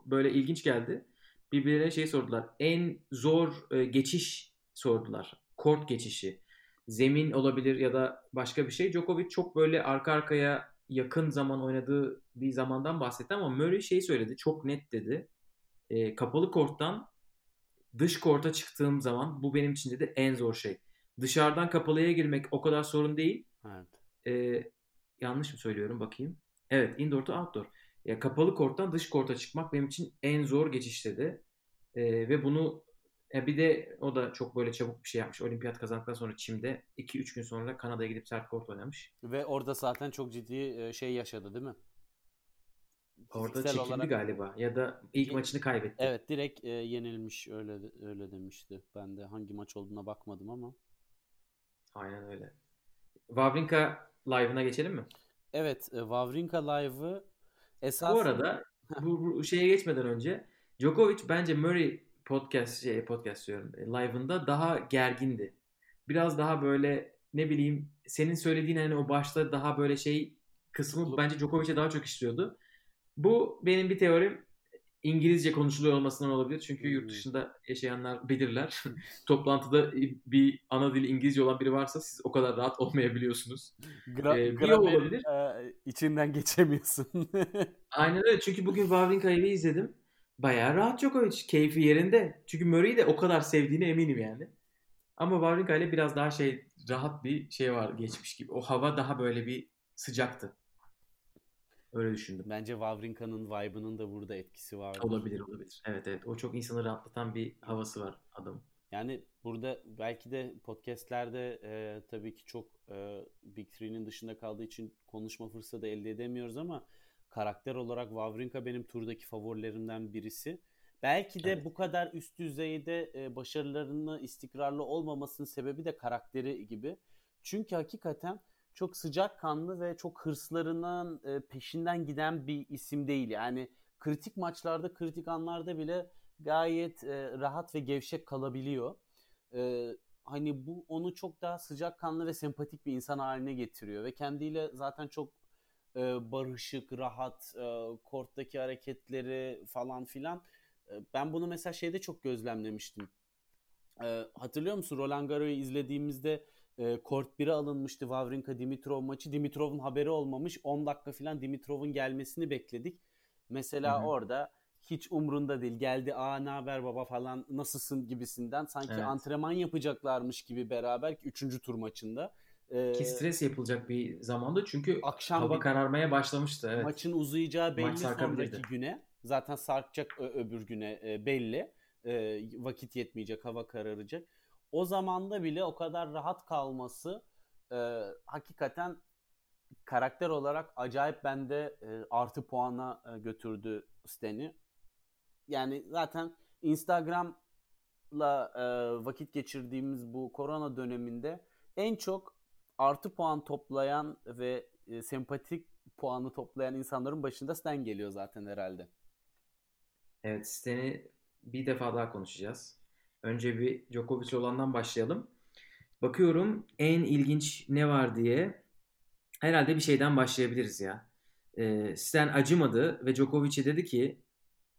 böyle ilginç geldi. Birbirine şey sordular. En zor e, geçiş sordular. Kort geçişi. Zemin olabilir ya da başka bir şey. Djokovic çok böyle arka arkaya yakın zaman oynadığı bir zamandan bahsetti ama Murray şey söyledi. Çok net dedi. E, kapalı korttan dış korta çıktığım zaman bu benim için dedi en zor şey. Dışarıdan kapalıya girmek o kadar sorun değil. Evet. E, yanlış mı söylüyorum bakayım. Evet indoor to outdoor. Ya kapalı korttan dış korta çıkmak benim için en zor geçiş dedi. E, ve bunu e, bir de o da çok böyle çabuk bir şey yapmış. Olimpiyat kazandıktan sonra Çim'de 2-3 gün sonra Kanada'ya gidip sert kort oynamış. Ve orada zaten çok ciddi şey yaşadı değil mi? Orada Fiziksel çekildi olarak... galiba ya da ilk maçını kaybetti. Evet direkt e, yenilmiş öyle öyle demişti. Ben de hangi maç olduğuna bakmadım ama. Aynen öyle. Wawrinka live'ına geçelim mi? Evet, e, Wawrinka live'ı esas... Bu arada bu, bu şeye geçmeden önce Djokovic bence Murray podcast şey podcast diyorum. E, live'ında daha gergindi. Biraz daha böyle ne bileyim senin söylediğin hani o başta daha böyle şey kısmı bence Djokovic'e daha çok işliyordu. Bu benim bir teorim. İngilizce konuşuluyor olmasından olabilir. Çünkü yurt dışında yaşayanlar bilirler. Toplantıda bir ana dil İngilizce olan biri varsa siz o kadar rahat olmayabiliyorsunuz. Gra- ee, bir olabilir. E, içinden geçemiyorsun. Aynen öyle. Çünkü bugün Wawrinka'yı izledim. Bayağı rahat Djokovic. Keyfi yerinde. Çünkü Murray'i de o kadar sevdiğine eminim yani. Ama Wawrinka ile biraz daha şey rahat bir şey var geçmiş gibi. O hava daha böyle bir sıcaktı. Öyle düşündüm. Bence Wawrinka'nın vibe'ının da burada etkisi var. Olabilir olabilir. Evet evet. O çok insanı rahatlatan bir havası var adamın. Yani burada belki de podcastlerde e, tabii ki çok e, Big Three'nin dışında kaldığı için konuşma fırsatı elde edemiyoruz ama karakter olarak Wawrinka benim turdaki favorilerimden birisi. Belki de evet. bu kadar üst düzeyde e, başarılarını istikrarlı olmamasının sebebi de karakteri gibi. Çünkü hakikaten çok sıcakkanlı ve çok hırslarının e, peşinden giden bir isim değil. Yani kritik maçlarda, kritik anlarda bile gayet e, rahat ve gevşek kalabiliyor. E, hani bu onu çok daha sıcakkanlı ve sempatik bir insan haline getiriyor ve kendiyle zaten çok barışık, rahat, e, korttaki hareketleri falan filan. Ben bunu mesela şeyde çok gözlemlemiştim. Hatırlıyor musun Roland Garros'u izlediğimizde e, Kort 1'e alınmıştı Wawrinka Dimitrov maçı. Dimitrov'un haberi olmamış. 10 dakika falan Dimitrov'un gelmesini bekledik. Mesela Hı-hı. orada hiç umrunda değil. Geldi aa ne haber baba falan nasılsın gibisinden. Sanki evet. antrenman yapacaklarmış gibi beraber 3. tur maçında. Ee, Ki stres yapılacak bir zamandı çünkü akşam hava kararmaya başlamıştı. Evet. Maçın uzayacağı belli Maç sonraki güne. Zaten sarkacak öbür güne e, belli. E, vakit yetmeyecek, hava kararacak o zamanda bile o kadar rahat kalması e, hakikaten karakter olarak acayip bende e, artı puana e, götürdü Stan'i. Yani zaten Instagram'la e, vakit geçirdiğimiz bu korona döneminde en çok artı puan toplayan ve e, sempatik puanı toplayan insanların başında Stan geliyor zaten herhalde. Evet Stan'i bir defa daha konuşacağız. Önce bir Djokovic olandan başlayalım. Bakıyorum en ilginç ne var diye. Herhalde bir şeyden başlayabiliriz ya. Ee, Stan acımadı ve Djokovic'e dedi ki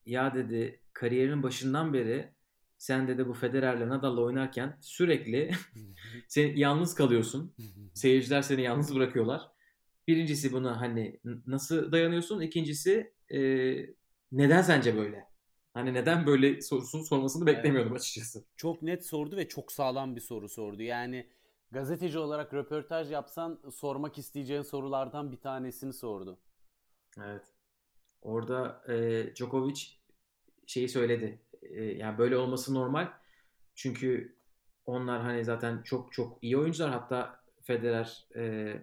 ya dedi kariyerinin başından beri sen dedi bu Federer'le Nadal'la oynarken sürekli sen yalnız kalıyorsun. Seyirciler seni yalnız bırakıyorlar. Birincisi buna hani nasıl dayanıyorsun? İkincisi e, neden sence böyle? Hani neden böyle sorusunu sormasını beklemiyordum evet. açıkçası. Çok net sordu ve çok sağlam bir soru sordu. Yani gazeteci olarak röportaj yapsan sormak isteyeceğin sorulardan bir tanesini sordu. Evet. Orada e, Djokovic şeyi söyledi. E, yani böyle olması normal. Çünkü onlar hani zaten çok çok iyi oyuncular. Hatta Federer e,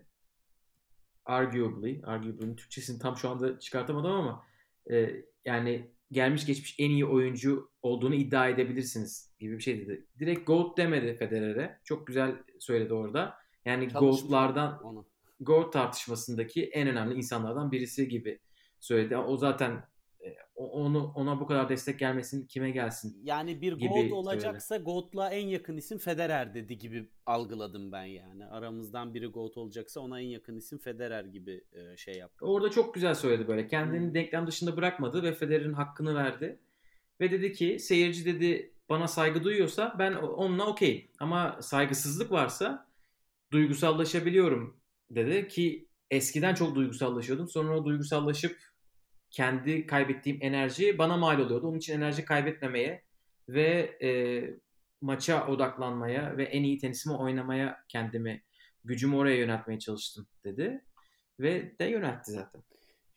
arguably, arguably'nin Türkçesini tam şu anda çıkartamadım ama e, yani gelmiş geçmiş en iyi oyuncu olduğunu iddia edebilirsiniz gibi bir şey dedi. Direkt GOAT demedi Federer'e. Çok güzel söyledi orada. Yani GOAT'lardan GOAT tartışmasındaki en önemli insanlardan birisi gibi söyledi. O zaten onu ona bu kadar destek gelmesin kime gelsin? Yani bir gibi GOAT olacaksa GOAT'la en yakın isim Federer dedi gibi algıladım ben yani. Aramızdan biri GOAT olacaksa ona en yakın isim Federer gibi e, şey yaptı. Orada çok güzel söyledi böyle. Kendini Hmm. denklem dışında bırakmadı ve Federer'in hakkını verdi. Ve dedi ki seyirci dedi bana saygı duyuyorsa ben onunla okey. Ama saygısızlık varsa duygusallaşabiliyorum dedi ki eskiden çok duygusallaşıyordum. Sonra o duygusallaşıp kendi kaybettiğim enerji bana mal oluyordu. Onun için enerji kaybetmemeye ve e, maça odaklanmaya ve en iyi tenisimi oynamaya kendimi gücümü oraya yöneltmeye çalıştım dedi. Ve de yöneltti zaten.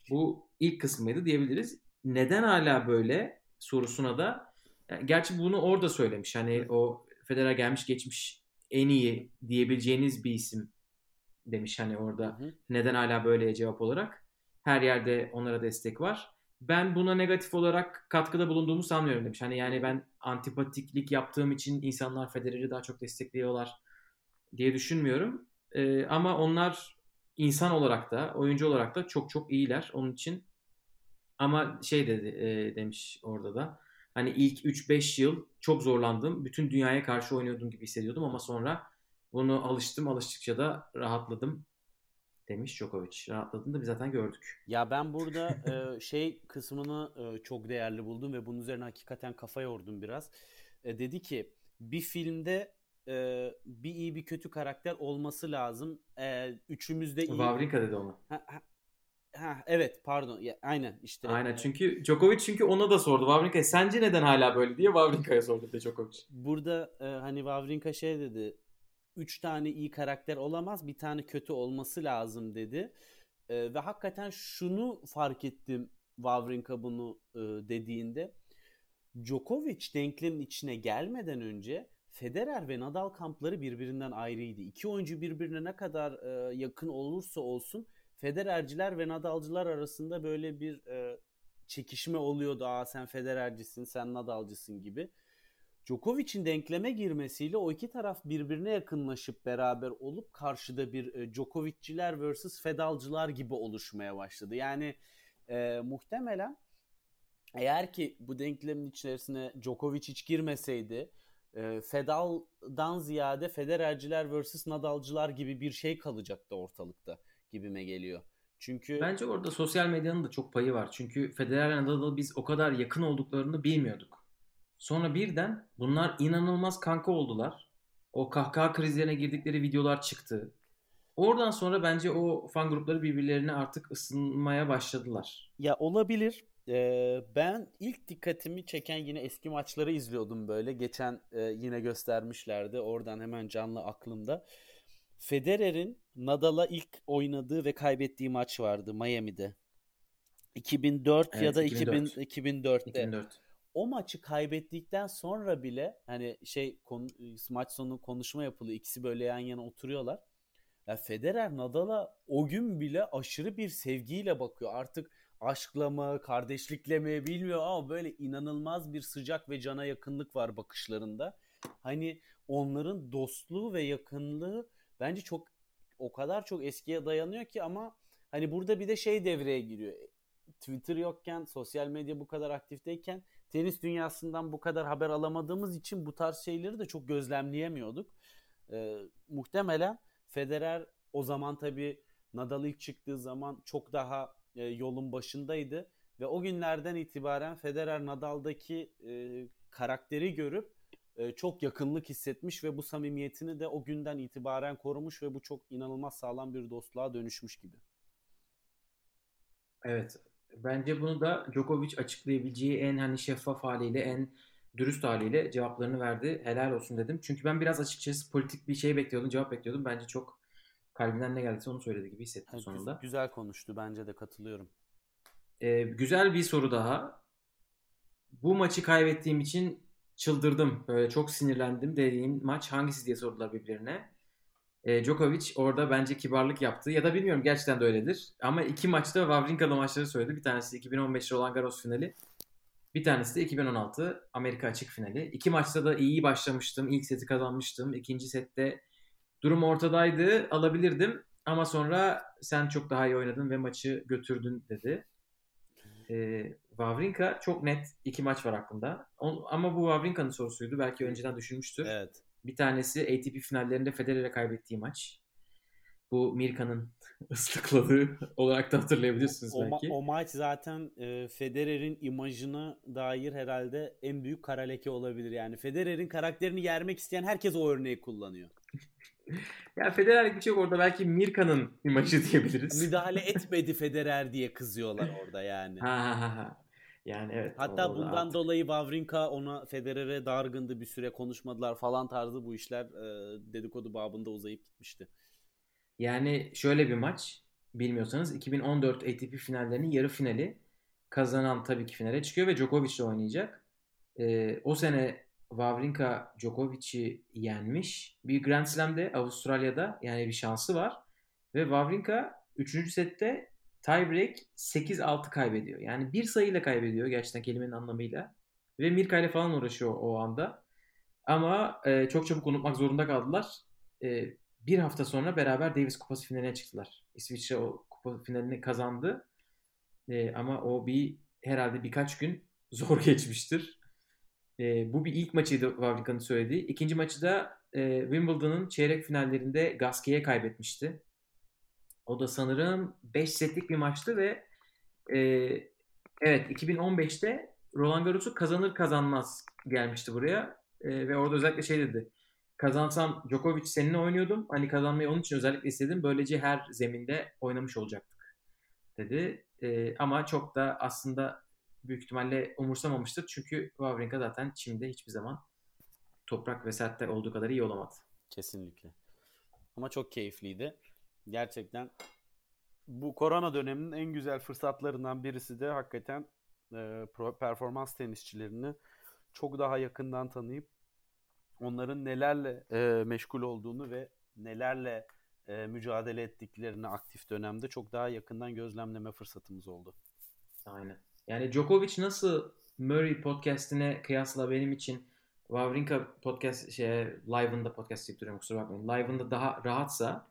Bu ilk kısmıydı diyebiliriz. Neden hala böyle sorusuna da yani gerçi bunu orada söylemiş. Hani o Federer gelmiş geçmiş en iyi diyebileceğiniz bir isim demiş hani orada. Hı hı. Neden hala böyle cevap olarak? Her yerde onlara destek var. Ben buna negatif olarak katkıda bulunduğumu sanmıyorum demiş. Hani yani ben antipatiklik yaptığım için insanlar Federer'i daha çok destekliyorlar diye düşünmüyorum. Ee, ama onlar insan olarak da, oyuncu olarak da çok çok iyiler. Onun için ama şey dedi e, demiş orada da. Hani ilk 3-5 yıl çok zorlandım. Bütün dünyaya karşı oynuyordum gibi hissediyordum ama sonra bunu alıştım. Alıştıkça da rahatladım demiş Djokovic. Rahatladığını da biz zaten gördük. Ya ben burada e, şey kısmını e, çok değerli buldum ve bunun üzerine hakikaten kafa yordum biraz. E, dedi ki bir filmde e, bir iyi bir kötü karakter olması lazım. E, üçümüz de iyi. Wawrinka dedi ona. Ha, ha, ha, evet pardon. Ya, aynen işte. Aynen çünkü Djokovic çünkü ona da sordu. Wawrinka'ya sence neden hala böyle diye Wawrinka'ya sordu de Djokovic. Burada e, hani Wawrinka şey dedi. Üç tane iyi karakter olamaz, bir tane kötü olması lazım dedi. E, ve hakikaten şunu fark ettim Wawrinka bunu e, dediğinde. Djokovic denklemin içine gelmeden önce Federer ve Nadal kampları birbirinden ayrıydı. İki oyuncu birbirine ne kadar e, yakın olursa olsun Federerciler ve Nadalcılar arasında böyle bir e, çekişme oluyordu. Aa sen Federercisin, sen Nadalcısın gibi. Djokovic'in denkleme girmesiyle o iki taraf birbirine yakınlaşıp beraber olup karşıda bir e, Djokovic'ciler vs Fedalcılar gibi oluşmaya başladı. Yani e, muhtemelen eğer ki bu denklemin içerisine Djokovic hiç girmeseydi e, Fedal'dan ziyade Federerciler vs Nadalcılar gibi bir şey kalacaktı ortalıkta gibime geliyor. Çünkü Bence orada sosyal medyanın da çok payı var. Çünkü Federer Nadal'ı biz o kadar yakın olduklarını bilmiyorduk. Sonra birden bunlar inanılmaz kanka oldular. O kahkaha krizlerine girdikleri videolar çıktı. Oradan sonra bence o fan grupları birbirlerine artık ısınmaya başladılar. Ya olabilir. Ee, ben ilk dikkatimi çeken yine eski maçları izliyordum böyle. Geçen e, yine göstermişlerdi. Oradan hemen canlı aklımda. Federer'in Nadal'a ilk oynadığı ve kaybettiği maç vardı Miami'de. 2004 Evet, ya da 2004. 2000 2004'te. 2004. O maçı kaybettikten sonra bile hani şey konu, maç sonu konuşma yapılıyor. İkisi böyle yan yana oturuyorlar. Ya Federer Nadal'a o gün bile aşırı bir sevgiyle bakıyor. Artık aşkla mı, kardeşlikle mi bilmiyor ama böyle inanılmaz bir sıcak ve cana yakınlık var bakışlarında. Hani onların dostluğu ve yakınlığı bence çok o kadar çok eskiye dayanıyor ki ama hani burada bir de şey devreye giriyor. Twitter yokken, sosyal medya bu kadar aktifteyken tenis dünyasından bu kadar haber alamadığımız için bu tarz şeyleri de çok gözlemleyemiyorduk. Ee, muhtemelen Federer o zaman tabii Nadal ilk çıktığı zaman çok daha e, yolun başındaydı ve o günlerden itibaren Federer Nadal'daki e, karakteri görüp e, çok yakınlık hissetmiş ve bu samimiyetini de o günden itibaren korumuş ve bu çok inanılmaz sağlam bir dostluğa dönüşmüş gibi. Evet. Bence bunu da Djokovic açıklayabileceği en hani şeffaf haliyle, en dürüst haliyle cevaplarını verdi. Helal olsun dedim. Çünkü ben biraz açıkçası politik bir şey bekliyordum, cevap bekliyordum. Bence çok kalbinden ne geldiyse onu söyledi gibi hissettim Yani sonunda. Güzel konuştu bence de katılıyorum. Ee, güzel bir soru daha. Bu maçı kaybettiğim için çıldırdım. Böyle çok sinirlendim dediğin maç hangisi diye sordular birbirine. Ee, Djokovic orada bence kibarlık yaptı. Ya da bilmiyorum gerçekten de öyledir. Ama iki maçta Wawrinka'lı maçları söyledi. Bir tanesi 2015 Roland Garros finali. Bir tanesi de 2016 Amerika açık finali. İki maçta da iyi başlamıştım. İlk seti kazanmıştım. İkinci sette durum ortadaydı. Alabilirdim. Ama sonra sen çok daha iyi oynadın ve maçı götürdün dedi. E, Wawrinka çok net iki maç var aklımda. Ama bu Wawrinka'nın sorusuydu. Belki önceden düşünmüştür. Evet. Bir tanesi ATP finallerinde Federer'e kaybettiği maç. Bu Mirka'nın ıslıkladığı olarak da hatırlayabilirsiniz o, belki. Ma- o maç zaten e, Federer'in imajına dair herhalde en büyük kara leke olabilir. Yani Federer'in karakterini yermek isteyen herkes o örneği kullanıyor. ya Federer birçok orada belki Mirka'nın imajı diyebiliriz. Müdahale etmedi Federer diye kızıyorlar orada yani. Ha ha, ha. Yani evet. Hatta bundan artık- dolayı Wawrinka ona Federer'e dargındı bir süre konuşmadılar falan tarzı bu işler e, dedikodu babında uzayıp gitmişti. Yani şöyle bir maç. Bilmiyorsanız 2014 ATP finallerinin yarı finali. Kazanan tabii ki finale çıkıyor ve Djokovic ile oynayacak. Ee, o sene Wawrinka Djokovic'i yenmiş. Bir Grand Slam'de Avustralya'da yani bir şansı var. Ve Wawrinka 3. sette tiebreak 8-6 kaybediyor. Yani bir sayıyla kaybediyor gerçekten kelimenin anlamıyla. Ve Mirka ile falan uğraşıyor o anda. Ama e, çok çabuk unutmak zorunda kaldılar. E, bir hafta sonra beraber Davis Kupası finaline çıktılar. İsviçre o kupa finalini kazandı. E, ama o bir herhalde birkaç gün zor geçmiştir. E, bu bir ilk maçıydı Wawrinka'nın söylediği. İkinci maçı da e, Wimbledon'ın çeyrek finallerinde Gasquet'e kaybetmişti. O da sanırım 5 setlik bir maçtı ve e, evet 2015'te Roland Garros'u kazanır kazanmaz gelmişti buraya. E, ve orada özellikle şey dedi. Kazansam Djokovic seninle oynuyordum. Hani kazanmayı onun için özellikle istedim. Böylece her zeminde oynamış olacaktık dedi. E, ama çok da aslında büyük ihtimalle umursamamıştır. Çünkü Wawrinka zaten çimde hiçbir zaman toprak ve sertte olduğu kadar iyi olamadı. Kesinlikle. Ama çok keyifliydi. Gerçekten bu korona döneminin en güzel fırsatlarından birisi de hakikaten e, performans tenisçilerini çok daha yakından tanıyıp onların nelerle e, meşgul olduğunu ve nelerle e, mücadele ettiklerini aktif dönemde çok daha yakından gözlemleme fırsatımız oldu. Aynen. Yani Djokovic nasıl Murray podcastine kıyasla benim için Wawrinka podcast şey live'ında podcast deyip duruyorum kusura bakmayın. Live'ında daha rahatsa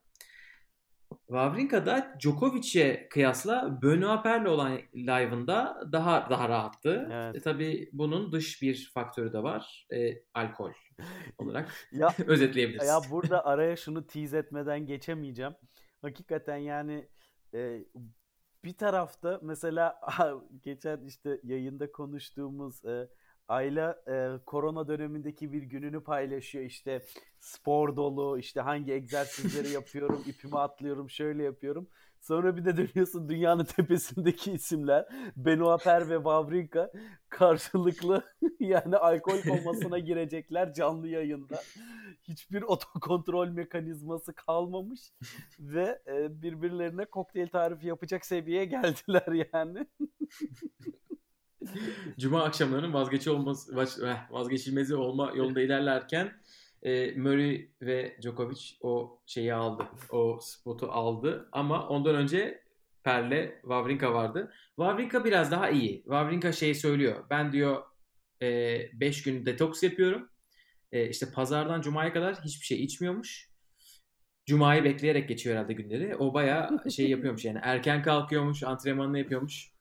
Wawrinka da Djokovic'e kıyasla Benoit Pair'le olan live'ında daha daha rahattı. Evet. E, tabii bunun dış bir faktörü de var. E, alkol olarak Ya özetleyebiliriz. Ya burada araya şunu tease etmeden geçemeyeceğim. Hakikaten yani e, bir tarafta mesela geçen işte yayında konuştuğumuz e, Ayla e, korona dönemindeki bir gününü paylaşıyor işte spor dolu işte hangi egzersizleri yapıyorum ipimi atlıyorum şöyle yapıyorum. Sonra bir de dönüyorsun dünyanın tepesindeki isimler Benoit Paire ve Wawrinka karşılıklı yani alkol komasına girecekler canlı yayında. Hiçbir otokontrol mekanizması kalmamış ve e, birbirlerine kokteyl tarifi yapacak seviyeye geldiler yani. Cuma akşamlarının vazgeçi olması, eh, vazgeçilmezi olma yolunda ilerlerken e, Murray ve Djokovic o şeyi aldı. O spotu aldı. Ama ondan önce Perle Wawrinka vardı. Wawrinka biraz daha iyi. Wawrinka şey söylüyor. Ben diyor 5 gün detoks yapıyorum. E, işte pazardan cumaya kadar hiçbir şey içmiyormuş. Cuma'yı bekleyerek geçiyor herhalde günleri. O bayağı şey yapıyormuş yani. Erken kalkıyormuş, antrenmanını yapıyormuş.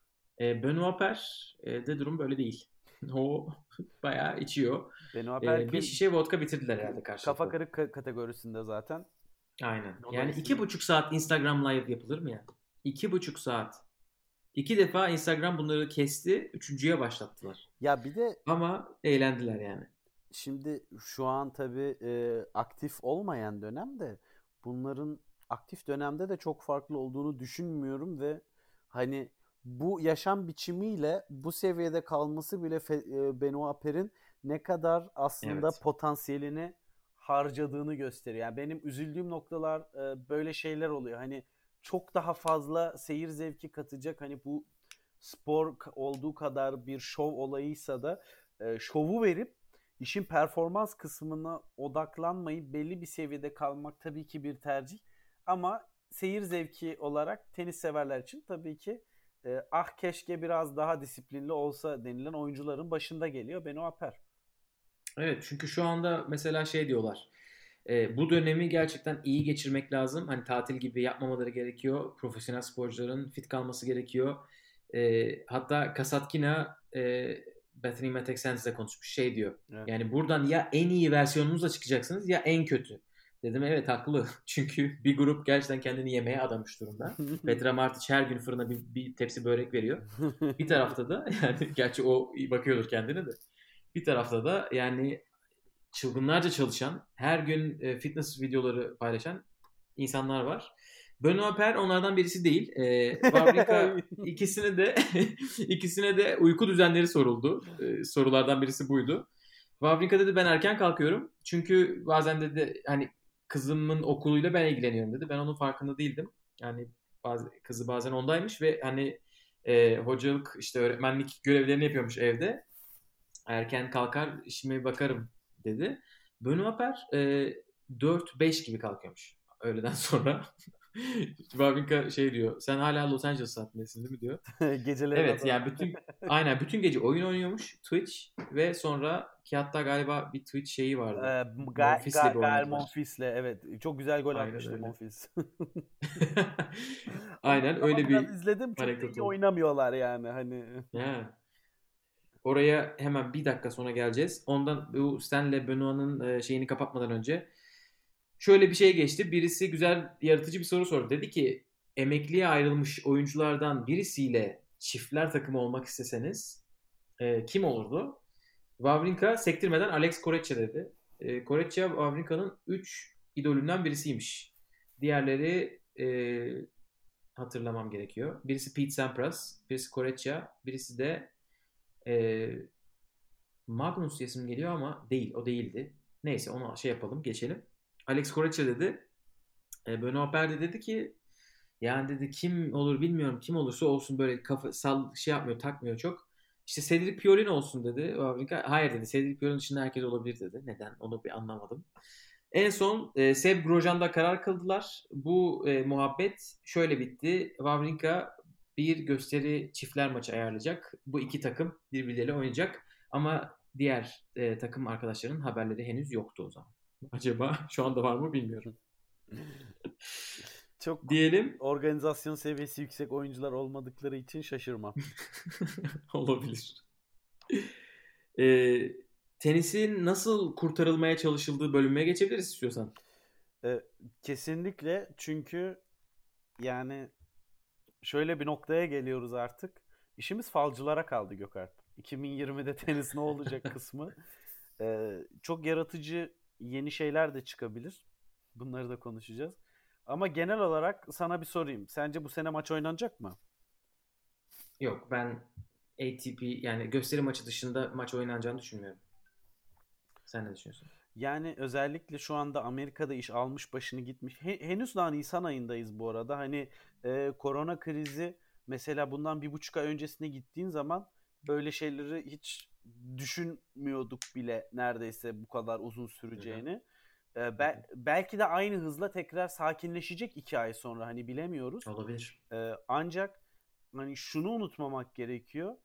E, Benoit Paire e, de durum böyle değil. O bayağı içiyor. Benoit E, Paire bir şişe vodka bitirdiler herhalde karşılıklı. kafa kırık ka- kategorisinde zaten. Aynen. Yani Dolayısıyla- iki buçuk saat Instagram live yapılır mı ya? İki buçuk saat. İki defa Instagram bunları kesti. Üçüncüye başlattılar. Ya bir de Ama eğlendiler yani. Şimdi şu an tabii e, aktif olmayan dönemde bunların aktif dönemde de çok farklı olduğunu düşünmüyorum ve hani bu yaşam biçimiyle bu seviyede kalması bile e, Benoit Paire'in ne kadar aslında Evet. potansiyelini harcadığını gösteriyor. Yani benim üzüldüğüm noktalar e, böyle şeyler oluyor. Hani çok daha fazla seyir zevki katacak hani bu spor olduğu kadar bir şov olayıysa da e, şovu verip işin performans kısmına odaklanmayıp belli bir seviyede kalmak tabii ki bir tercih. Ama seyir zevki olarak tenis severler için tabii ki e, ah keşke biraz daha disiplinli olsa denilen oyuncuların başında geliyor Benoit Paire. Evet çünkü şu anda mesela şey diyorlar. e, bu dönemi gerçekten iyi geçirmek lazım. Hani tatil gibi yapmamaları gerekiyor. Profesyonel sporcuların fit kalması gerekiyor. E, hatta Kasatkina e, Bethany Mattek konuşmuş. Şey diyor. Evet. Yani buradan ya en iyi versiyonunuzla çıkacaksınız ya en kötü. Dedim evet haklı. Çünkü bir grup gerçekten kendini yemeye adamış durumda. Petra Martic her gün fırına bir, bir tepsi börek veriyor. Bir tarafta da yani gerçi o bakıyordur kendine de. Bir tarafta da yani çılgınlarca çalışan, her gün e, fitness videoları paylaşan insanlar var. Benoît Per onlardan birisi değil. E, Fabrika ikisine de ikisine de uyku düzenleri soruldu. E, sorulardan birisi buydu. Fabrika dedi ben erken kalkıyorum. Çünkü bazen dedi hani kızımın okuluyla ben ilgileniyorum dedi. Ben onun farkında değildim. Yani bazı, kızı bazen ondaymış ve hani e, hocalık işte öğretmenlik görevlerini yapıyormuş evde. Erken kalkar işime bakarım dedi. Benoît Per e, 4-5 gibi kalkıyormuş öğleden sonra. Wawrinka şey diyor. Sen hala Los Angeles saatindesin değil mi diyor. Geceleri Evet yani bütün aynen bütün gece oyun oynuyormuş Twitch ve sonra ki hatta galiba bir Twitch şeyi vardı. Ee, Ga- Monfis'le Ga- Ga- Monfis'le evet. Çok güzel gol aynen atmıştı öyle. Monfis. aynen ama öyle bir izledim çok iyi oynamıyorlar yani hani. Ya. Oraya hemen bir dakika sonra geleceğiz. Ondan bu Stanley Benoit'ın şeyini kapatmadan önce şöyle bir şey geçti. Birisi güzel yaratıcı bir soru sordu. Dedi ki emekliye ayrılmış oyunculardan birisiyle çiftler takımı olmak isteseniz e, kim olurdu? Wawrinka sektirmeden Alex Korecha dedi. E, Korecha Wawrinka'nın 3 idolünden birisiymiş. Diğerleri e, hatırlamam gerekiyor. Birisi Pete Sampras, birisi Korecha, birisi de e, Magnus isim geliyor ama değil. O değildi. Neyse onu şey yapalım geçelim. Alex Korecha dedi. E, Benoît Père dedi ki yani dedi kim olur bilmiyorum kim olursa olsun böyle kafa sal şey yapmıyor takmıyor çok. İşte Cedric Piorin olsun dedi. Hayır dedi. Cedric Piorin dışında herkes olabilir dedi. Neden? Onu bir anlamadım. En son e, Seb Grosjean'da karar kıldılar. Bu e, muhabbet şöyle bitti. Wawrinka bir gösteri çiftler maçı ayarlayacak. Bu iki takım birbirleriyle oynayacak. Ama diğer e, takım arkadaşlarının haberleri henüz yoktu o zaman. Acaba şu anda var mı bilmiyorum. Çok diyelim organizasyon seviyesi yüksek oyuncular olmadıkları için şaşırmam. Olabilir. Ee, tenisin nasıl kurtarılmaya çalışıldığı bölümüne geçebiliriz istiyorsan. Ee, kesinlikle çünkü yani şöyle bir noktaya geliyoruz artık. İşimiz falcılara kaldı Gökalp. 2020'de tenis ne olacak kısmı. Ee, çok yaratıcı yeni şeyler de çıkabilir. Bunları da konuşacağız. Ama genel olarak sana bir sorayım. Sence bu sene maç oynanacak mı? Yok ben ATP yani gösteri maçı dışında maç oynanacağını düşünmüyorum. Sen ne düşünüyorsun? Yani özellikle şu anda Amerika'da iş almış başını gitmiş. H- henüz daha Nisan ayındayız bu arada. Hani e, korona krizi mesela bundan bir buçuk ay öncesine gittiğin zaman böyle şeyleri hiç düşünmüyorduk bile neredeyse bu kadar uzun süreceğini. Ee, be- belki de aynı hızla tekrar sakinleşecek iki ay sonra hani bilemiyoruz. Olabilir. Ee, ancak hani şunu unutmamak gerekiyor.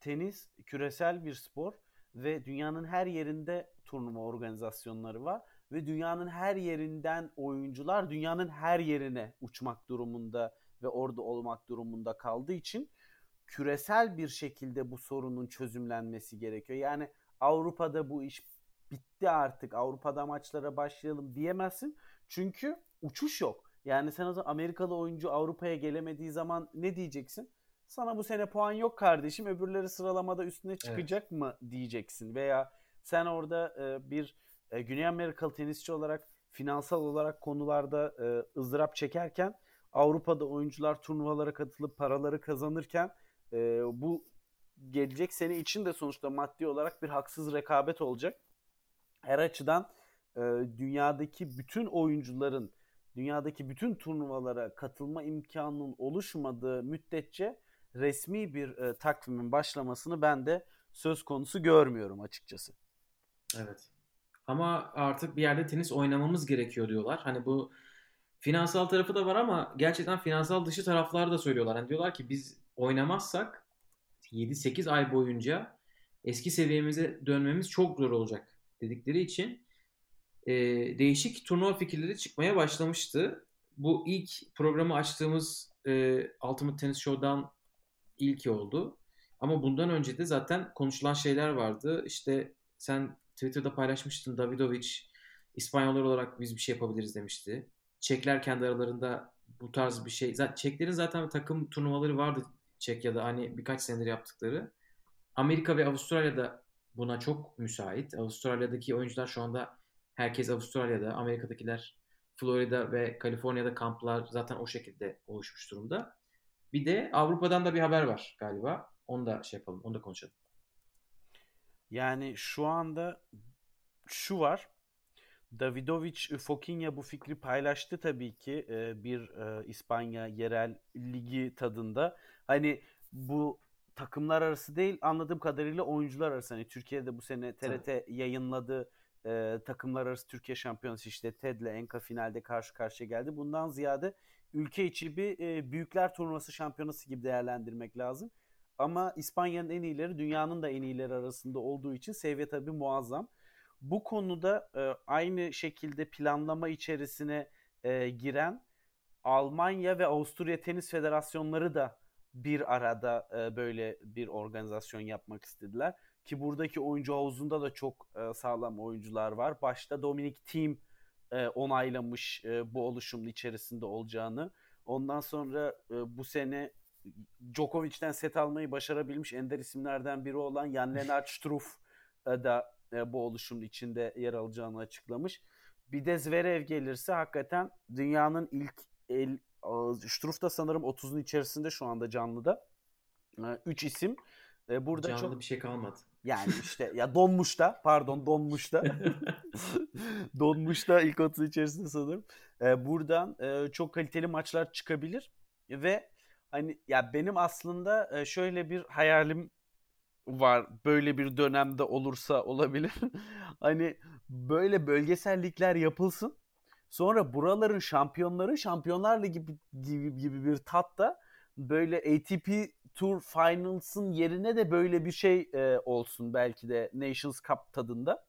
Tenis küresel bir spor ve dünyanın her yerinde turnuva organizasyonları var ve dünyanın her yerinden oyuncular dünyanın her yerine uçmak durumunda ve orada olmak durumunda kaldığı için küresel bir şekilde bu sorunun çözümlenmesi gerekiyor. Yani Avrupa'da bu iş bitti artık Avrupa'da maçlara başlayalım diyemezsin. Çünkü uçuş yok. Yani sen o zaman Amerikalı oyuncu Avrupa'ya gelemediği zaman ne diyeceksin? Sana bu sene puan yok kardeşim öbürleri sıralamada üstüne çıkacak evet. mı diyeceksin. Veya sen orada e, bir e, Güney Amerikalı tenisçi olarak finansal olarak konularda e, ızdırap çekerken Avrupa'da oyuncular turnuvalara katılıp paraları kazanırken e, bu gelecek sene için de sonuçta maddi olarak bir haksız rekabet olacak. Her açıdan e, dünyadaki bütün oyuncuların dünyadaki bütün turnuvalara katılma imkanının oluşmadığı müddetçe resmi bir e, takvimin başlamasını ben de söz konusu görmüyorum açıkçası. Evet. Ama artık bir yerde tenis oynamamız gerekiyor diyorlar. Hani bu finansal tarafı da var ama gerçekten finansal dışı taraflar da söylüyorlar. Hani diyorlar ki biz oynamazsak 7-8 ay boyunca eski seviyemize dönmemiz çok zor olacak dedikleri için e, değişik turnuva fikirleri çıkmaya başlamıştı. Bu ilk programı açtığımız e, Ultimate Tennis Show'dan ilki oldu. Ama bundan önce de zaten konuşulan şeyler vardı. İşte sen Twitter'da paylaşmıştın Davidovic İspanyollar olarak biz bir şey yapabiliriz demişti. Çekler kendi aralarında bu tarz bir şey. Çeklerin zaten takım turnuvaları vardı Çekya'da hani birkaç senedir yaptıkları. Amerika ve Avustralya'da buna çok müsait. Avustralya'daki oyuncular şu anda herkes Avustralya'da, Amerika'dakiler Florida ve Kaliforniya'da kamplar zaten o şekilde oluşmuş durumda. Bir de Avrupa'dan da bir haber var galiba. Onu da şey yapalım, onu da konuşalım. Yani şu anda şu var. Davidovic Fokinya bu fikri paylaştı tabii ki e, bir e, İspanya yerel ligi tadında. Hani bu takımlar arası değil anladığım kadarıyla oyuncular arası. Hani Türkiye'de bu sene TRT evet. yayınladı e, takımlar arası Türkiye Şampiyonası işte TED'le Enka finalde karşı karşıya geldi. Bundan ziyade ülke içi bir e, büyükler turnuvası şampiyonası gibi değerlendirmek lazım. Ama İspanya'nın en iyileri dünyanın da en iyileri arasında olduğu için seviye tabii muazzam. Bu konuda e, aynı şekilde planlama içerisine e, giren Almanya ve Avusturya Tenis Federasyonları da bir arada e, böyle bir organizasyon yapmak istediler. Ki buradaki oyuncu havuzunda da çok e, sağlam oyuncular var. Başta Dominic Thiem e, onaylamış e, bu oluşumun içerisinde olacağını. Ondan sonra e, bu sene Djokovic'ten set almayı başarabilmiş ender isimlerden biri olan Jan Lennart Struff e, da e, bu oluşumun içinde yer alacağını açıklamış. Bir de Zverev gelirse hakikaten dünyanın ilk Struff da sanırım 30'un içerisinde şu anda canlıda. 3 e, isim. E, burada Canlı çok bir şey kalmadı. Yani işte ya donmuş da pardon donmuş da donmuş da ilk 30 içerisinde sanırım. Ee, buradan e, çok kaliteli maçlar çıkabilir ve hani ya benim aslında e, şöyle bir hayalim var böyle bir dönemde olursa olabilir. hani böyle bölgesellikler yapılsın. Sonra buraların şampiyonları Şampiyonlar Ligi gibi, gibi, gibi bir tatta böyle ATP Tour Finals'ın yerine de böyle bir şey e, olsun belki de Nations Cup tadında.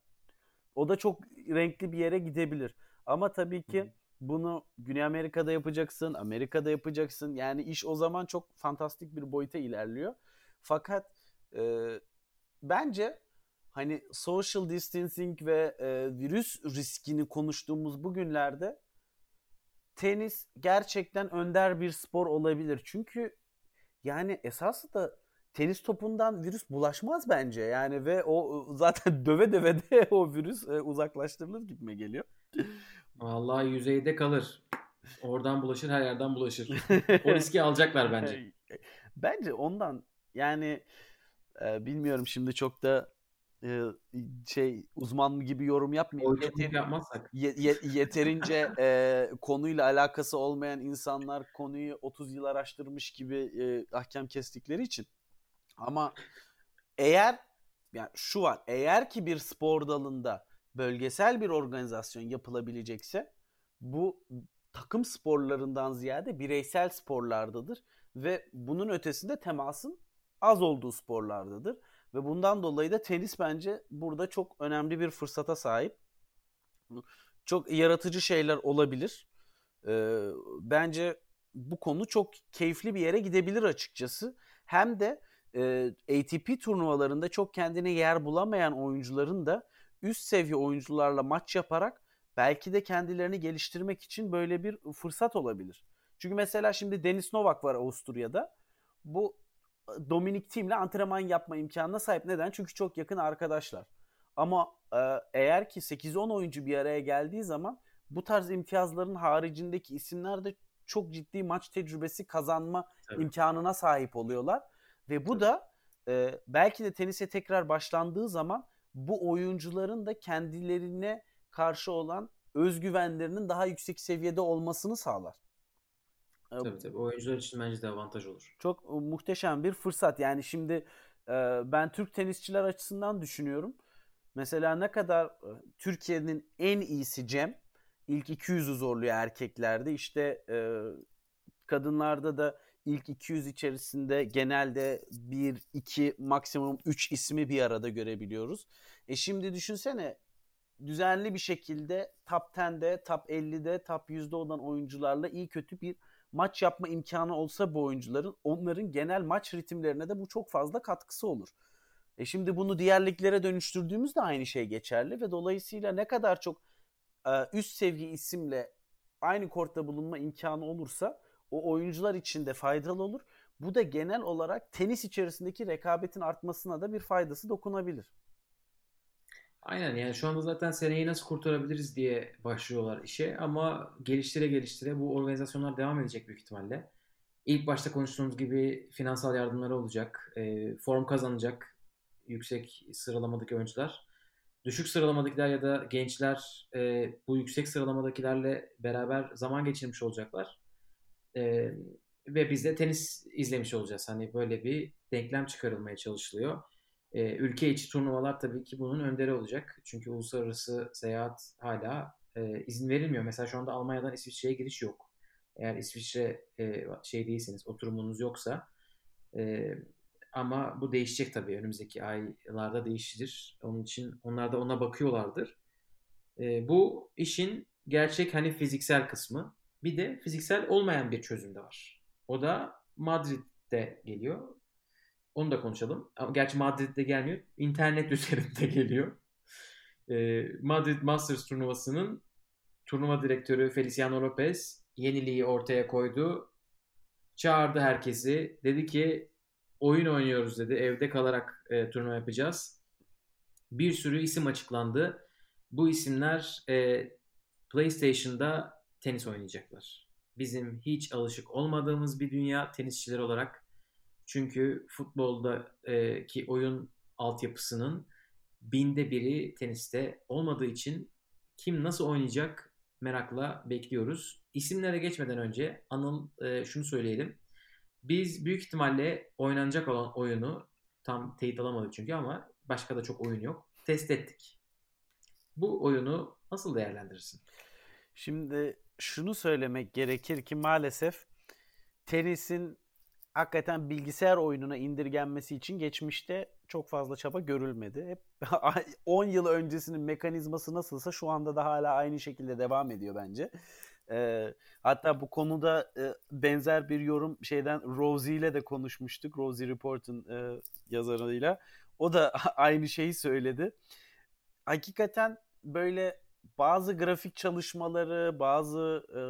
O da çok renkli bir yere gidebilir. Ama tabii ki bunu Güney Amerika'da yapacaksın, Amerika'da yapacaksın. Yani iş o zaman çok fantastik bir boyuta ilerliyor. Fakat e, bence hani social distancing ve e, virüs riskini konuştuğumuz bu günlerde tenis gerçekten önder bir spor olabilir. Çünkü yani esası da tenis topundan virüs bulaşmaz bence. Yani ve o zaten döve döve de o virüs e, uzaklaştırılır gibi mi geliyor? Vallahi yüzeyde kalır. Oradan bulaşır, her yerden bulaşır. O riski alacaklar bence. Bence ondan yani e, bilmiyorum şimdi çok da e, şey uzman gibi yorum yapmayayım. Yeter, yapmazsak. Ye, ye, yeterince e, konuyla alakası olmayan insanlar konuyu 30 yıl araştırmış gibi e, ahkam kestikleri için. Ama eğer yani şu var. Eğer ki bir spor dalında bölgesel bir organizasyon yapılabilecekse bu takım sporlarından ziyade bireysel sporlardadır ve bunun ötesinde temasın az olduğu sporlardadır. Ve bundan dolayı da tenis bence burada çok önemli bir fırsata sahip. Çok yaratıcı şeyler olabilir. Ee, bence bu konu çok keyifli bir yere gidebilir açıkçası. Hem de e, ATP turnuvalarında çok kendine yer bulamayan oyuncuların da üst seviye oyuncularla maç yaparak belki de kendilerini geliştirmek için böyle bir fırsat olabilir. Çünkü mesela şimdi Denis Novak var Avusturya'da. Bu Dominic Thiem'le antrenman yapma imkanına sahip. Neden? Çünkü çok yakın arkadaşlar. Ama e, eğer ki 8-10 oyuncu bir araya geldiği zaman bu tarz imtiyazların haricindeki isimler de çok ciddi maç tecrübesi kazanma Tabii. imkanına sahip oluyorlar. Ve bu Tabii. da e, belki de tenise tekrar başlandığı zaman bu oyuncuların da kendilerine karşı olan özgüvenlerinin daha yüksek seviyede olmasını sağlar. Tabii tabii. Oyuncular için bence de avantaj olur. Çok e, muhteşem bir fırsat. Yani şimdi e, ben Türk tenisçiler açısından düşünüyorum. Mesela ne kadar Türkiye'nin en iyisi Cem ilk 200'ü zorluyor erkeklerde. İşte kadınlarda da ilk 200 içerisinde genelde 1, 2, maksimum 3 ismi bir arada görebiliyoruz. E şimdi düşünsene düzenli bir şekilde top 10'de, top 50'de, top 100'de olan oyuncularla iyi kötü bir maç yapma imkanı olsa bu oyuncuların onların genel maç ritimlerine de bu çok fazla katkısı olur. E şimdi bunu diğer liglere dönüştürdüğümüzde aynı şey geçerli ve dolayısıyla ne kadar çok e, üst seviye isimle aynı kortta bulunma imkanı olursa o oyuncular için de faydalı olur. Bu da genel olarak tenis içerisindeki rekabetin artmasına da bir faydası dokunabilir. Aynen yani şu anda zaten seneyi nasıl kurtarabiliriz diye başlıyorlar işe ama geliştire geliştire bu organizasyonlar devam edecek büyük ihtimalle. İlk başta konuştuğumuz gibi finansal yardımları olacak, e, form kazanacak yüksek sıralamadaki oyuncular. Düşük sıralamadakiler ya da gençler e, bu yüksek sıralamadakilerle beraber zaman geçirmiş olacaklar. E, ve biz de tenis izlemiş olacağız. Hani böyle bir denklem çıkarılmaya çalışılıyor. E, ülke içi turnuvalar tabii ki bunun önderi olacak. Çünkü uluslararası seyahat hala e, izin verilmiyor. Mesela şu anda Almanya'dan İsviçre'ye giriş yok. Eğer İsviçre e, şey değilseniz, oturumunuz yoksa e, ama bu değişecek tabii. Önümüzdeki aylarda değişir. Onun için onlar da ona bakıyorlardır. E, bu işin gerçek hani fiziksel kısmı. Bir de fiziksel olmayan bir çözüm de var. O da Madrid'de geliyor. Onu da konuşalım. Ama gerçi Madrid'de gelmiyor. İnternet üzerinde geliyor. E, Madrid Masters turnuvasının turnuva direktörü Feliciano Lopez yeniliği ortaya koydu. Çağırdı herkesi. Dedi ki oyun oynuyoruz dedi. Evde kalarak e, turnuva yapacağız. Bir sürü isim açıklandı. Bu isimler e, PlayStation'da tenis oynayacaklar. Bizim hiç alışık olmadığımız bir dünya tenisçiler olarak. Çünkü futboldaki oyun altyapısının binde biri teniste olmadığı için kim nasıl oynayacak merakla bekliyoruz. İsimlere geçmeden önce Anıl şunu söyleyelim. Biz büyük ihtimalle oynanacak olan oyunu tam teyit alamadık çünkü ama başka da çok oyun yok. Test ettik. Bu oyunu nasıl değerlendirirsin? Şimdi şunu söylemek gerekir ki maalesef tenisin hakikaten bilgisayar oyununa indirgenmesi için geçmişte çok fazla çaba görülmedi. Hep 10 yıl öncesinin mekanizması nasılsa şu anda da hala aynı şekilde devam ediyor bence. E, hatta bu konuda e, benzer bir yorum şeyden Rosie ile de konuşmuştuk. Rosie Report'un e, yazarıyla. O da aynı şeyi söyledi. Hakikaten böyle bazı grafik çalışmaları, bazı e,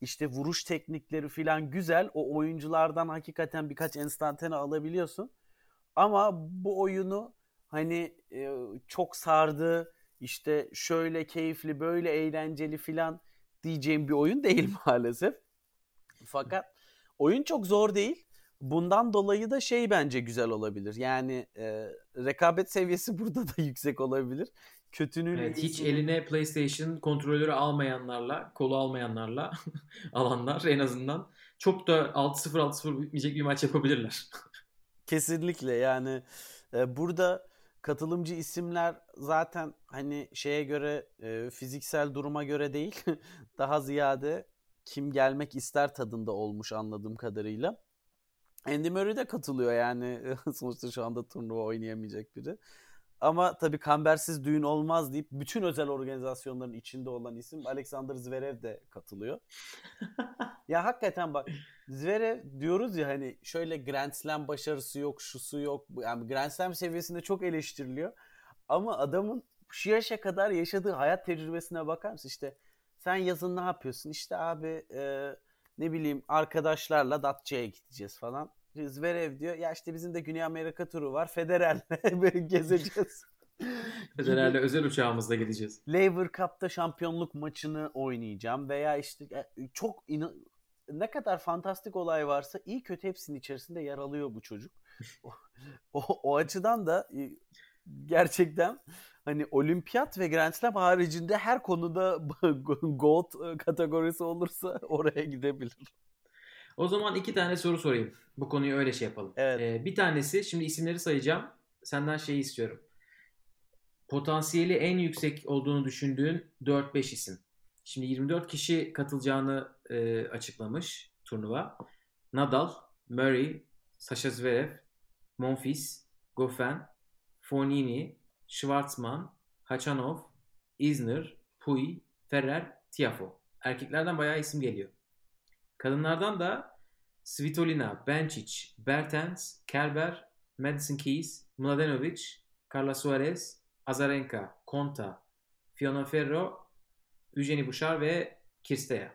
işte vuruş teknikleri filan güzel. O oyunculardan hakikaten birkaç enstantane alabiliyorsun. Ama bu oyunu hani e, çok sardı, işte şöyle keyifli, böyle eğlenceli filan diyeceğim bir oyun değil maalesef. Fakat oyun çok zor değil. Bundan dolayı da şey bence güzel olabilir. Yani e, rekabet seviyesi burada da yüksek olabilir. Kötünün evet, hiç eline PlayStation kontrolörü almayanlarla, kolu almayanlarla alanlar en azından çok da 6-0 6-0 bitmeyecek bir maç yapabilirler. Kesinlikle yani e, burada katılımcı isimler zaten hani şeye göre e, fiziksel duruma göre değil daha ziyade kim gelmek ister tadında olmuş anladığım kadarıyla. Andy Murray de katılıyor yani sonuçta şu anda turnuva oynayamayacak biri. Ama tabii kambersiz düğün olmaz deyip bütün özel organizasyonların içinde olan isim Alexander Zverev de katılıyor. ya hakikaten bak Zverev diyoruz ya hani şöyle Grand Slam başarısı yok, şusu yok. Yani Grand Slam seviyesinde çok eleştiriliyor. Ama adamın şu yaşa kadar yaşadığı hayat tecrübesine bakar mısın? İşte sen yazın ne yapıyorsun? İşte abi e, ne bileyim arkadaşlarla Datça'ya gideceğiz falan. Zverev diyor ya işte bizim de Güney Amerika turu var. Federer'le böyle gezeceğiz. Federer'le özel uçağımızla gideceğiz. Laver Cup'ta şampiyonluk maçını oynayacağım veya işte çok ne kadar fantastik olay varsa iyi kötü hepsinin içerisinde yer alıyor bu çocuk. o, o, o açıdan da e, gerçekten hani olimpiyat ve Grand Slam haricinde her konuda GOAT kategorisi olursa oraya gidebilir. O zaman iki tane soru sorayım. Bu konuyu öyle şey yapalım. Evet. Ee, bir tanesi şimdi isimleri sayacağım. Senden şeyi istiyorum. Potansiyeli en yüksek olduğunu düşündüğün 4-5 isim. Şimdi 24 kişi katılacağını e, açıklamış turnuva. Nadal, Murray, Sasha Zverev, Monfils, Goffin, Fonini, Schwartzman, Hachanov, Isner, Pui, Ferrer, Tiafo. Erkeklerden bayağı isim geliyor. Kadınlardan da Svitolina, Bencic, Bertens, Kerber, Madison Keys, Mladenovic, Carla Suarez, Azarenka, Konta, Fiona Ferro, Eugenie Bouchard ve Kirsteya.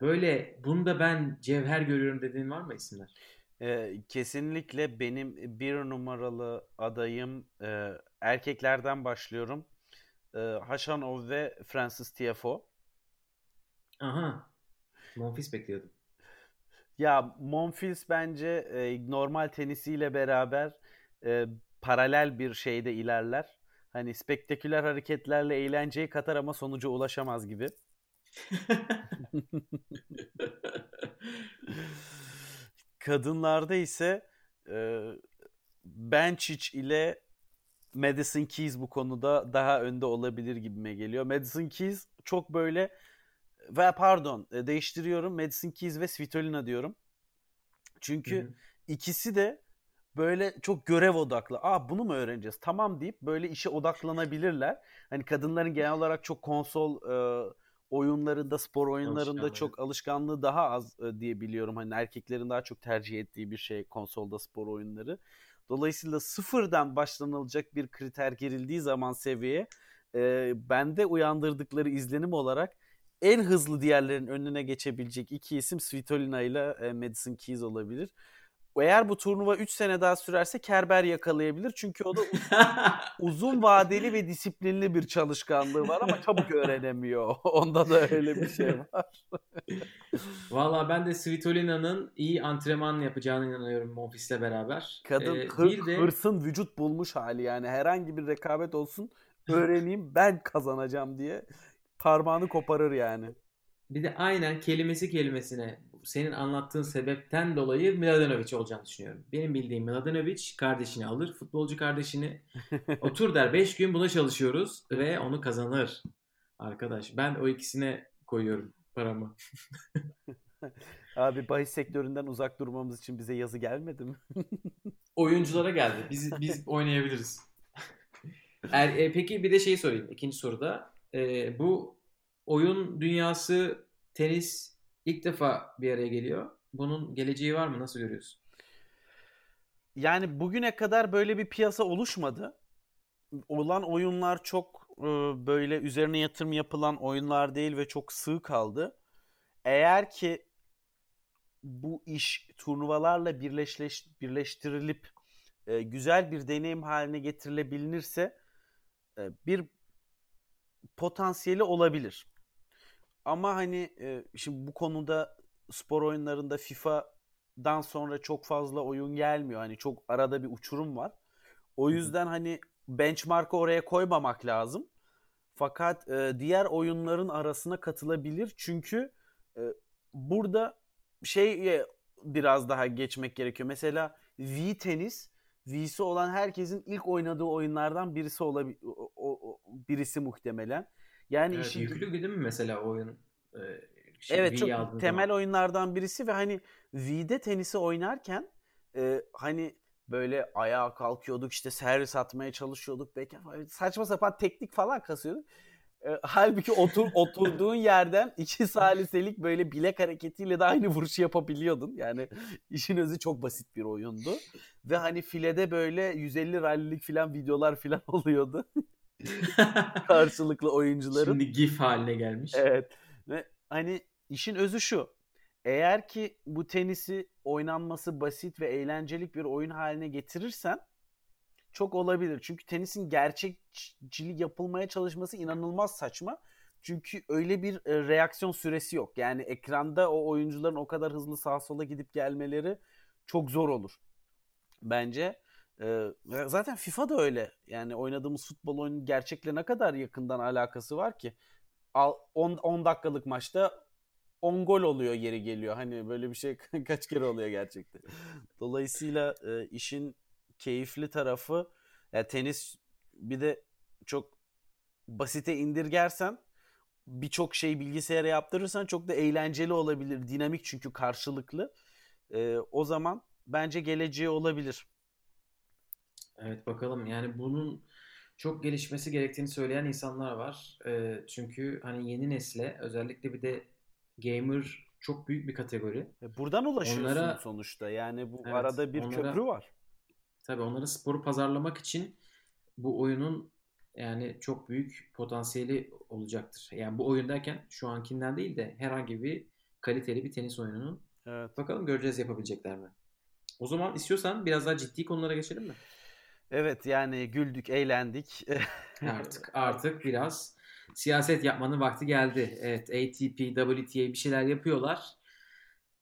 Böyle bunda ben cevher görüyorum dediğin var mı isimler? Ee, kesinlikle benim bir numaralı adayım e, erkeklerden başlıyorum. E, Haşanov ve Francis Tiafoe. Aha. Monfils bekliyordum. Ya Monfils bence e, normal tenisiyle beraber e, paralel bir şeyde ilerler. Hani spektaküler hareketlerle eğlenceyi katar ama sonuca ulaşamaz gibi. Kadınlarda ise e, Bencic ile Madison Keys bu konuda daha önde olabilir gibime geliyor. Madison Keys çok böyle ve pardon e, değiştiriyorum. Madison Keys ve Svitolina diyorum. Çünkü hı hı. ikisi de böyle çok görev odaklı. Aa bunu mu öğreneceğiz? Tamam deyip böyle işe odaklanabilirler. Hani kadınların genel olarak çok konsol e, oyunlarında, spor oyunlarında çok alışkanlığı daha az e, diye biliyorum. Hani erkeklerin daha çok tercih ettiği bir şey konsolda spor oyunları. Dolayısıyla sıfırdan başlanılacak bir kriter girildiği zaman seviyeye e, bende uyandırdıkları izlenim olarak en hızlı diğerlerin önüne geçebilecek iki isim Svitolina ile e, Madison Keys olabilir. Eğer bu turnuva 3 sene daha sürerse Kerber yakalayabilir. Çünkü o da uzun vadeli ve disiplinli bir çalışkanlığı var ama çabuk öğrenemiyor. Onda da öyle bir şey var. Valla ben de Svitolina'nın iyi antrenman yapacağına inanıyorum Monfils'le beraber. Kadın ee, hır, bir de... hırsın vücut bulmuş hali yani herhangi bir rekabet olsun öğreneyim ben kazanacağım diye parmağını koparır yani. Bir de aynen kelimesi kelimesine senin anlattığın sebepten dolayı Mladenovic olacağını düşünüyorum. Benim bildiğim Mladenovic kardeşini alır, futbolcu kardeşini otur der 5 gün buna çalışıyoruz ve onu kazanır. Arkadaş ben o ikisine koyuyorum paramı. Abi bahis sektöründen uzak durmamız için bize yazı gelmedi mi? Oyunculara geldi. Biz biz oynayabiliriz. Er, e, peki bir de şey sorayım ikinci soruda. E, bu oyun dünyası tenis ilk defa bir araya geliyor. Bunun geleceği var mı? Nasıl görüyorsun? Yani bugüne kadar böyle bir piyasa oluşmadı. Olan oyunlar çok e, böyle üzerine yatırım yapılan oyunlar değil ve çok sığ kaldı. Eğer ki bu iş turnuvalarla birleşleş, birleştirilip e, güzel bir deneyim haline getirilebilirse e, bir potansiyeli olabilir. Ama hani e, şimdi bu konuda spor oyunlarında FIFA'dan sonra çok fazla oyun gelmiyor. Hani çok arada bir uçurum var. O yüzden hani benchmark'ı oraya koymamak lazım. Fakat e, diğer oyunların arasına katılabilir. Çünkü e, burada şey biraz daha geçmek gerekiyor. Mesela V tenis V'si olan herkesin ilk oynadığı oyunlardan birisi olabilir birisi muhtemelen. Yani evet, işin yüklü değil mi mesela oyun? Ee, şey, evet çok temel zaman. oyunlardan birisi ve hani V'de tenisi oynarken e, hani böyle ayağa kalkıyorduk işte servis atmaya çalışıyorduk belki saçma sapan teknik falan kasıyorduk. E, halbuki otur oturduğun yerden iki saliselik böyle bilek hareketiyle de aynı vuruşu yapabiliyordun. Yani işin özü çok basit bir oyundu. Ve hani filede böyle 150 rallilik falan videolar falan oluyordu. Karşılıklı oyuncuların. Şimdi gif haline gelmiş. Evet. Ve hani işin özü şu. Eğer ki bu tenisi oynanması basit ve eğlencelik bir oyun haline getirirsen çok olabilir. Çünkü tenisin gerçekçili yapılmaya çalışması inanılmaz saçma. Çünkü öyle bir e, reaksiyon süresi yok. Yani ekranda o oyuncuların o kadar hızlı sağa sola gidip gelmeleri çok zor olur. Bence. Ee, zaten FIFA da öyle. Yani oynadığımız futbol oyunun gerçekle ne kadar yakından alakası var ki? 10, 10 dakikalık maçta 10 gol oluyor yeri geliyor. Hani böyle bir şey kaç kere oluyor gerçekten. Dolayısıyla e, işin keyifli tarafı ya tenis bir de çok basite indirgersen birçok şey bilgisayara yaptırırsan çok da eğlenceli olabilir. Dinamik çünkü karşılıklı. E, o zaman bence geleceği olabilir. Evet bakalım yani bunun çok gelişmesi gerektiğini söyleyen insanlar var. E, çünkü hani yeni nesle özellikle bir de gamer çok büyük bir kategori. E, buradan ulaşıyorsun Onlara- sonuçta. Yani bu Evet, arada bir onlara- köprü var. Tabii onlara sporu pazarlamak için bu oyunun yani çok büyük potansiyeli olacaktır. Yani bu oyun derken şu ankinden değil de herhangi bir kaliteli bir tenis oyununun. Evet. Bakalım göreceğiz yapabilecekler mi? O zaman istiyorsan biraz daha ciddi konulara geçelim mi? Evet yani güldük, eğlendik. Artık artık biraz siyaset yapmanın vakti geldi. Evet ATP, WTA bir şeyler yapıyorlar.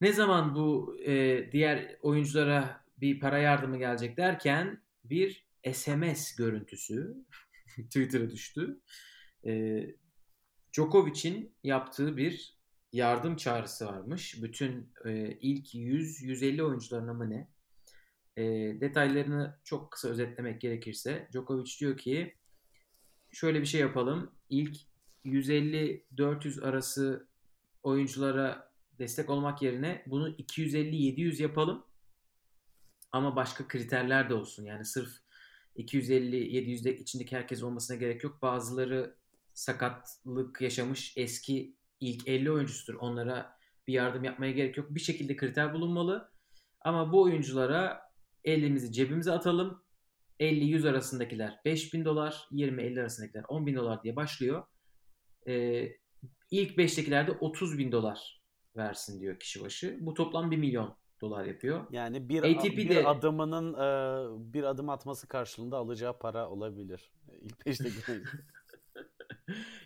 Ne zaman bu e, diğer oyunculara bir para yardımı gelecek derken bir SMS görüntüsü Twitter'a düştü. E, Djokovic'in yaptığı bir yardım çağrısı varmış. Bütün e, ilk 100-150 oyuncularına mı ne? E, detaylarını çok kısa özetlemek gerekirse Djokovic diyor ki şöyle bir şey yapalım. İlk 150-400 arası oyunculara destek olmak yerine bunu 250-700 yapalım. Ama başka kriterler de olsun. Yani sırf 250-700'de içindeki herkes olmasına gerek yok. Bazıları sakatlık yaşamış eski ilk 50 oyuncusudur. Onlara bir yardım yapmaya gerek yok. Bir şekilde kriter bulunmalı. Ama bu oyunculara elimizi cebimize atalım. 50-100 arasındakiler 5000 dolar, 20-50 arasındakiler 10 bin dolar diye başlıyor. Ee, ilk 5'tekiler de 30 bin dolar versin diyor kişi başı. Bu toplam 1 milyon dolar yapıyor. Yani bir, ATP bir adımının e, bir adım atması karşılığında alacağı para olabilir. İlk beşteki.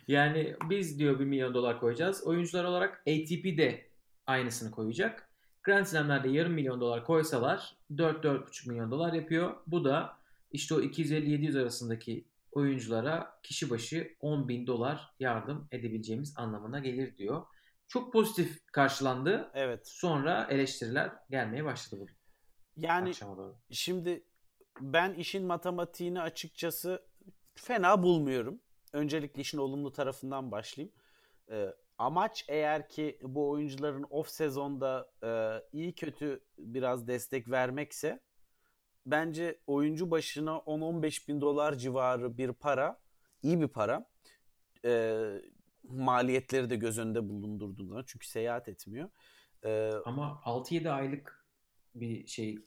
Yani biz diyor 1 milyon dolar koyacağız. Oyuncular olarak ATP de aynısını koyacak. Grand Slam'lerde yarım milyon dolar koysalar 4-4,5 milyon dolar yapıyor. Bu da işte o 250-700 arasındaki oyunculara kişi başı 10 bin dolar yardım edebileceğimiz anlamına gelir diyor. Çok pozitif karşılandı. evet. Sonra eleştiriler gelmeye başladı bugün. Yani. Şimdi ben işin matematiğini açıkçası fena bulmuyorum. Öncelikle işin olumlu tarafından başlayayım. Ee, amaç eğer ki bu oyuncuların off sezonda e, iyi kötü biraz destek vermekse bence oyuncu başına 10-15 bin dolar civarı bir para, iyi bir para. Ee, maliyetleri de göz önünde bulundurduğunda çünkü seyahat etmiyor. Ee, Ama 6-7 aylık bir şey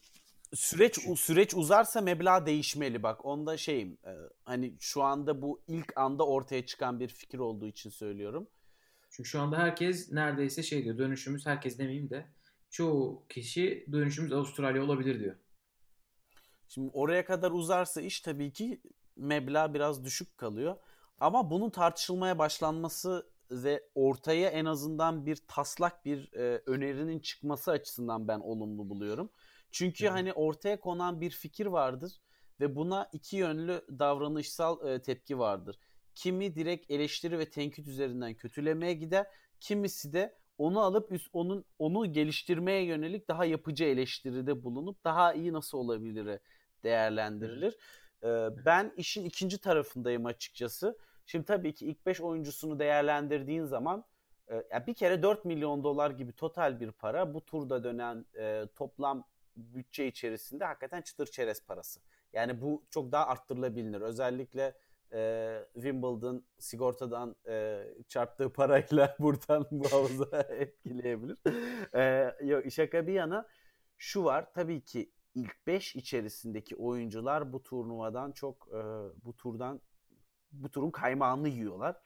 süreç süreç uzarsa meblağ değişmeli bak. Onda şeyim e, hani şu anda bu ilk anda ortaya çıkan bir fikir olduğu için söylüyorum. Çünkü şu anda herkes neredeyse şey diyor. Dönüşümüz herkes demeyeyim de çoğu kişi dönüşümüz Avustralya olabilir diyor. Şimdi oraya kadar uzarsa iş tabii ki meblağ biraz düşük kalıyor. Ama bunun tartışılmaya başlanması ve ortaya en azından bir taslak bir e, önerinin çıkması açısından ben olumlu buluyorum. Çünkü hı. hani ortaya konan bir fikir vardır ve buna iki yönlü davranışsal e, tepki vardır. Kimi direkt eleştiri ve tenkit üzerinden kötülemeye gider, kimisi de onu alıp üst, onun onu geliştirmeye yönelik daha yapıcı eleştiride bulunup daha iyi nasıl olabilir değerlendirilir. Ee, ben işin ikinci tarafındayım açıkçası. Şimdi tabii ki ilk 5 oyuncusunu değerlendirdiğin zaman e, ya bir kere 4 milyon dolar gibi total bir para bu turda dönen e, toplam bütçe içerisinde hakikaten çıtır çerez parası. Yani bu çok daha arttırılabilir. Özellikle e, Wimbledon sigortadan e, çarptığı parayla buradan bu havuza etkileyebilir. E, yok, şaka bir yana şu var tabii ki ilk 5 içerisindeki oyuncular bu turnuvadan çok e, bu turdan bu turun kaymağını yiyorlar.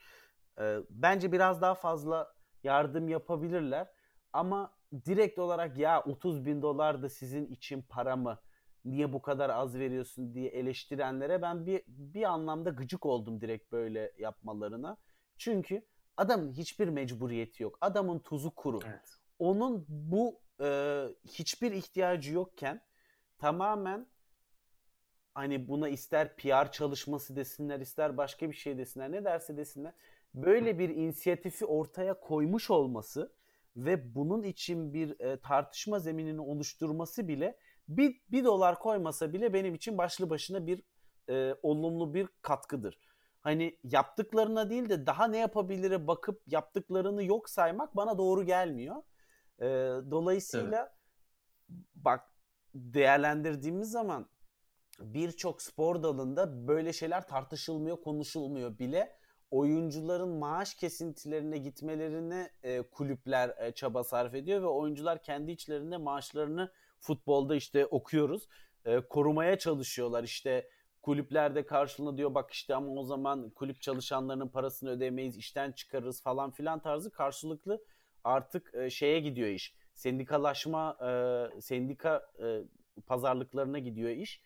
E, bence biraz daha fazla yardım yapabilirler ama direkt olarak ya 30 bin dolar da sizin için para mı? Niye bu kadar az veriyorsun diye eleştirenlere ben bir bir anlamda gıcık oldum direkt böyle yapmalarına. Çünkü adamın hiçbir mecburiyeti yok. Adamın tuzu kuru Evet. onun bu e, hiçbir ihtiyacı yokken tamamen hani buna ister PR çalışması desinler ister başka bir şey desinler ne derse desinler böyle bir inisiyatifi ortaya koymuş olması ve bunun için bir e, tartışma zeminini oluşturması bile bir, bir dolar koymasa bile benim için başlı başına bir e, olumlu bir katkıdır. Hani yaptıklarına değil de daha ne yapabilire bakıp yaptıklarını yok saymak bana doğru gelmiyor. E, dolayısıyla bak değerlendirdiğimiz zaman birçok spor dalında böyle şeyler tartışılmıyor, konuşulmuyor bile. oyuncuların maaş kesintilerine gitmelerine e, kulüpler e, çaba sarf ediyor ve oyuncular kendi içlerinde maaşlarını futbolda işte okuyoruz e, korumaya çalışıyorlar. İşte kulüplerde karşılığında diyor bak işte ama o zaman kulüp çalışanlarının parasını ödemeyiz, işten çıkarırız falan filan tarzı karşılıklı artık e, şeye gidiyor iş. Sendikalaşma, e, sendika e, pazarlıklarına gidiyor iş.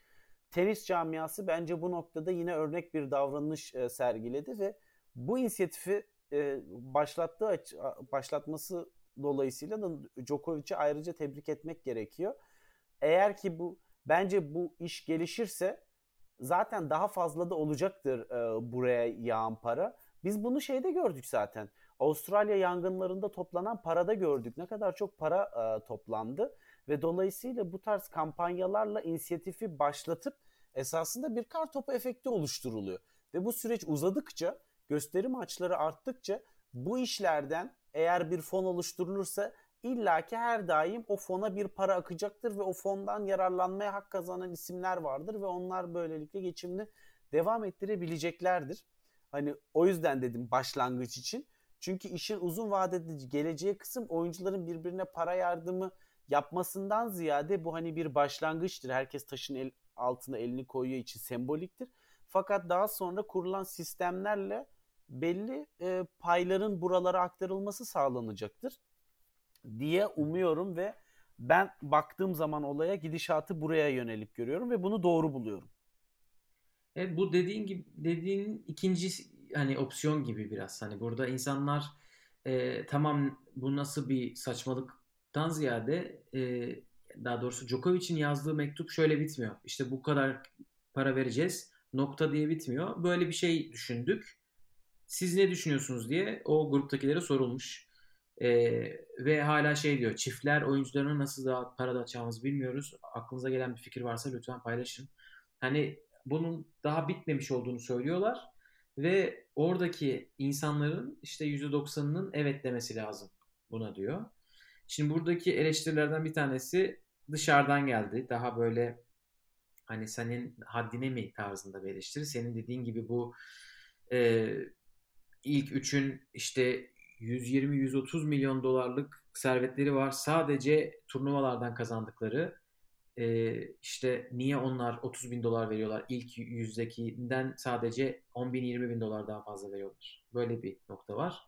Tenis camiası bence bu noktada yine örnek bir davranış e, sergiledi ve bu inisiyatifi e, başlattığı başlatması dolayısıyla da Djokovic'i ayrıca tebrik etmek gerekiyor. Eğer ki bu bence bu iş gelişirse zaten daha fazla da olacaktır e, buraya yağan para. Biz bunu şeyde gördük zaten. Avustralya yangınlarında toplanan parada gördük. Ne kadar çok para e, toplandı ve dolayısıyla bu tarz kampanyalarla inisiyatifi başlatıp esasında bir kar topu efekti oluşturuluyor. Ve bu süreç uzadıkça, gösteri maçları arttıkça bu işlerden eğer bir fon oluşturulursa illaki her daim o fona bir para akacaktır ve o fondan yararlanmaya hak kazanan isimler vardır ve onlar böylelikle geçimini devam ettirebileceklerdir. Hani o yüzden dedim başlangıç için. Çünkü işin uzun vadede geleceği kısım oyuncuların birbirine para yardımı yapmasından ziyade bu hani bir başlangıçtır. Herkes taşın el, altına elini koyuyor için semboliktir. Fakat daha sonra kurulan sistemlerle belli e, payların buralara aktarılması sağlanacaktır diye umuyorum ve ben baktığım zaman olaya gidişatı buraya yönelik görüyorum ve bunu doğru buluyorum. Evet bu dediğin gibi dediğin ikinci hani opsiyon gibi biraz hani burada insanlar e, tamam bu nasıl bir saçmalıktan ziyade e, daha doğrusu Djokovic'in yazdığı mektup şöyle bitmiyor. İşte bu kadar para vereceğiz nokta diye bitmiyor. Böyle bir şey düşündük. Siz ne düşünüyorsunuz diye o gruptakilere sorulmuş. E, ve hala şey diyor çiftler oyuncularına nasıl daha para dağıtacağımızı bilmiyoruz. Aklınıza gelen bir fikir varsa lütfen paylaşın. Hani bunun daha bitmemiş olduğunu söylüyorlar ve oradaki insanların işte %90'ının evet demesi lazım buna diyor. Şimdi buradaki eleştirilerden bir tanesi dışarıdan geldi. Daha böyle hani senin haddine mi tarzında bir eleştiri. Senin dediğin gibi bu e, ilk üçün işte 120-130 milyon dolarlık servetleri var. Sadece turnuvalardan kazandıkları. Ee, işte niye onlar 30 bin dolar veriyorlar? İlk yüzdekinden sadece 10 bin 20 bin dolar daha fazla veriyorlar. Böyle bir nokta var.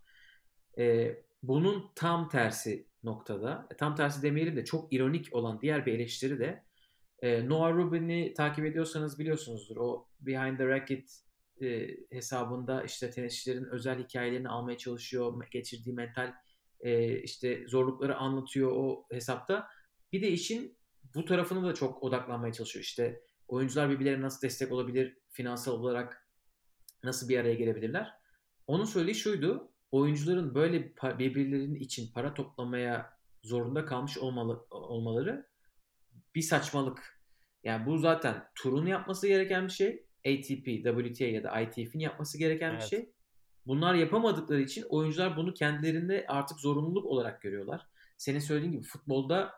Ee, bunun tam tersi noktada, e, tam tersi demeyelim de çok ironik olan diğer bir eleştiri de e, Noah Rubin'i takip ediyorsanız biliyorsunuzdur. O Behind the Racket e, hesabında işte tenisçilerin özel hikayelerini almaya çalışıyor. Geçirdiği mental e, işte zorlukları anlatıyor o hesapta. Bir de işin bu tarafını da çok odaklanmaya çalışıyor. İşte oyuncular birbirlerine nasıl destek olabilir, finansal olarak nasıl bir araya gelebilirler. Onun söylediği şuydu. Oyuncuların böyle birbirlerinin için para toplamaya zorunda kalmış olmalı, olmaları bir saçmalık. Yani bu zaten turun yapması gereken bir şey. ATP, WTA ya da ITF'in yapması gereken evet. bir şey. Bunlar yapamadıkları için oyuncular bunu kendilerinde artık zorunluluk olarak görüyorlar. Senin söylediğin gibi futbolda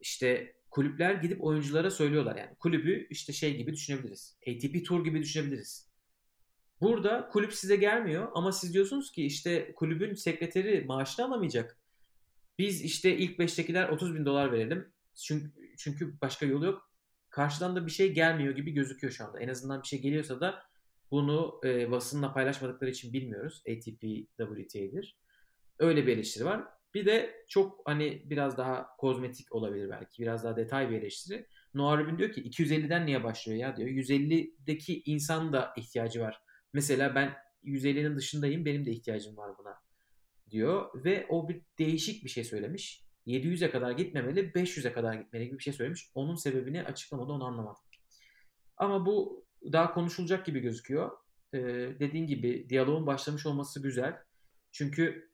işte kulüpler gidip oyunculara söylüyorlar yani. Kulübü işte şey gibi düşünebiliriz. ATP Tour gibi düşünebiliriz. Burada kulüp size gelmiyor ama siz diyorsunuz ki işte kulübün sekreteri maaşını alamayacak. Biz işte ilk beştekiler 30 bin dolar verelim. Çünkü, çünkü başka yolu yok karşıdan da bir şey gelmiyor gibi gözüküyor şu anda. En azından bir şey geliyorsa da bunu e, basınla paylaşmadıkları için bilmiyoruz. ATP, WTA'dir. Öyle bir eleştiri var. Bir de çok hani biraz daha kozmetik olabilir belki. Biraz daha detay bir eleştiri. Noah Rubin diyor ki 250'den niye başlıyor ya diyor. 150'deki insan da ihtiyacı var. Mesela ben 150'nin dışındayım benim de ihtiyacım var buna diyor. Ve o bir değişik bir şey söylemiş. 700'e kadar gitmemeli, 500'e kadar gitmeli gibi bir şey söylemiş. Onun sebebini açıklamadı, onu anlamadım. Ama bu daha konuşulacak gibi gözüküyor. Ee, dediğin gibi diyaloğun başlamış olması güzel. Çünkü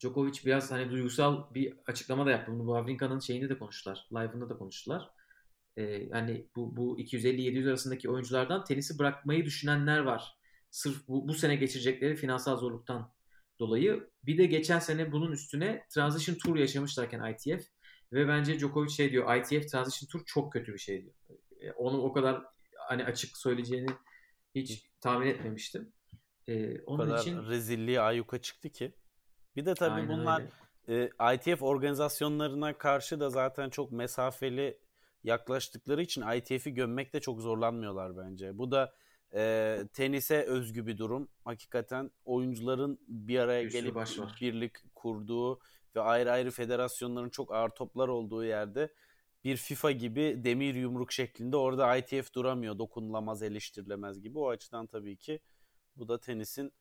Djokovic biraz hani duygusal bir açıklama da yaptı. Bunu bu Wawrinka'nın şeyinde de konuştular. Live'ında da konuştular. Ee, hani bu, bu 250-700 arasındaki oyunculardan tenisi bırakmayı düşünenler var. Sırf bu, bu sene geçirecekleri finansal zorluktan dolayı. Bir de geçen sene bunun üstüne Transition Tour yaşamışlarken ITF ve bence Djokovic şey diyor ITF Transition Tour çok kötü bir şey diyor. E, onu o kadar hani açık söyleyeceğini hiç tahmin etmemiştim. E, O onun kadar için rezilliği ayyuka çıktı ki. Bir de tabii Aynen bunlar öyle. e, ITF organizasyonlarına karşı da zaten çok mesafeli yaklaştıkları için ITF'i gömmekte çok zorlanmıyorlar bence. Bu da e, tenise özgü bir durum. Hakikaten oyuncuların bir araya sürü gelip baş var. birlik kurduğu ve ayrı ayrı federasyonların çok ağır toplar olduğu yerde bir FIFA gibi demir yumruk şeklinde orada ITF duramıyor. Dokunulamaz, eleştirilemez gibi. O açıdan tabii ki bu da tenisin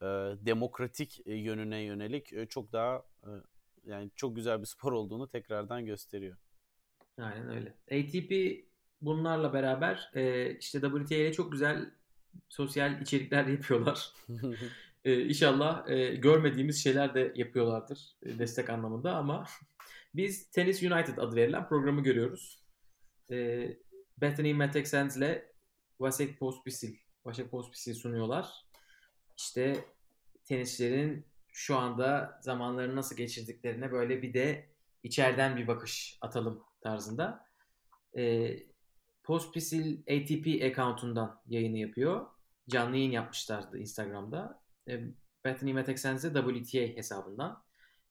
e, demokratik e, yönüne yönelik e, çok daha e, yani çok güzel bir spor olduğunu tekrardan gösteriyor. Aynen öyle. ATP bunlarla beraber e, işte WTA ile çok güzel sosyal içerikler yapıyorlar. E, inşallah e, görmediğimiz şeyler de yapıyorlardır e, destek anlamında ama biz Tennis United adı verilen programı görüyoruz. E, Bethany Mattek-Sands ile Vasek Pospisil, Vasek Pospisil sunuyorlar. İşte tenisçilerin şu anda zamanlarını nasıl geçirdiklerine böyle bir de içeriden bir bakış atalım tarzında. E, Pospisil ATP account'undan yayını yapıyor. Canlı yayın yapmışlardı Instagram'da. E, Bethany de WTA hesabından.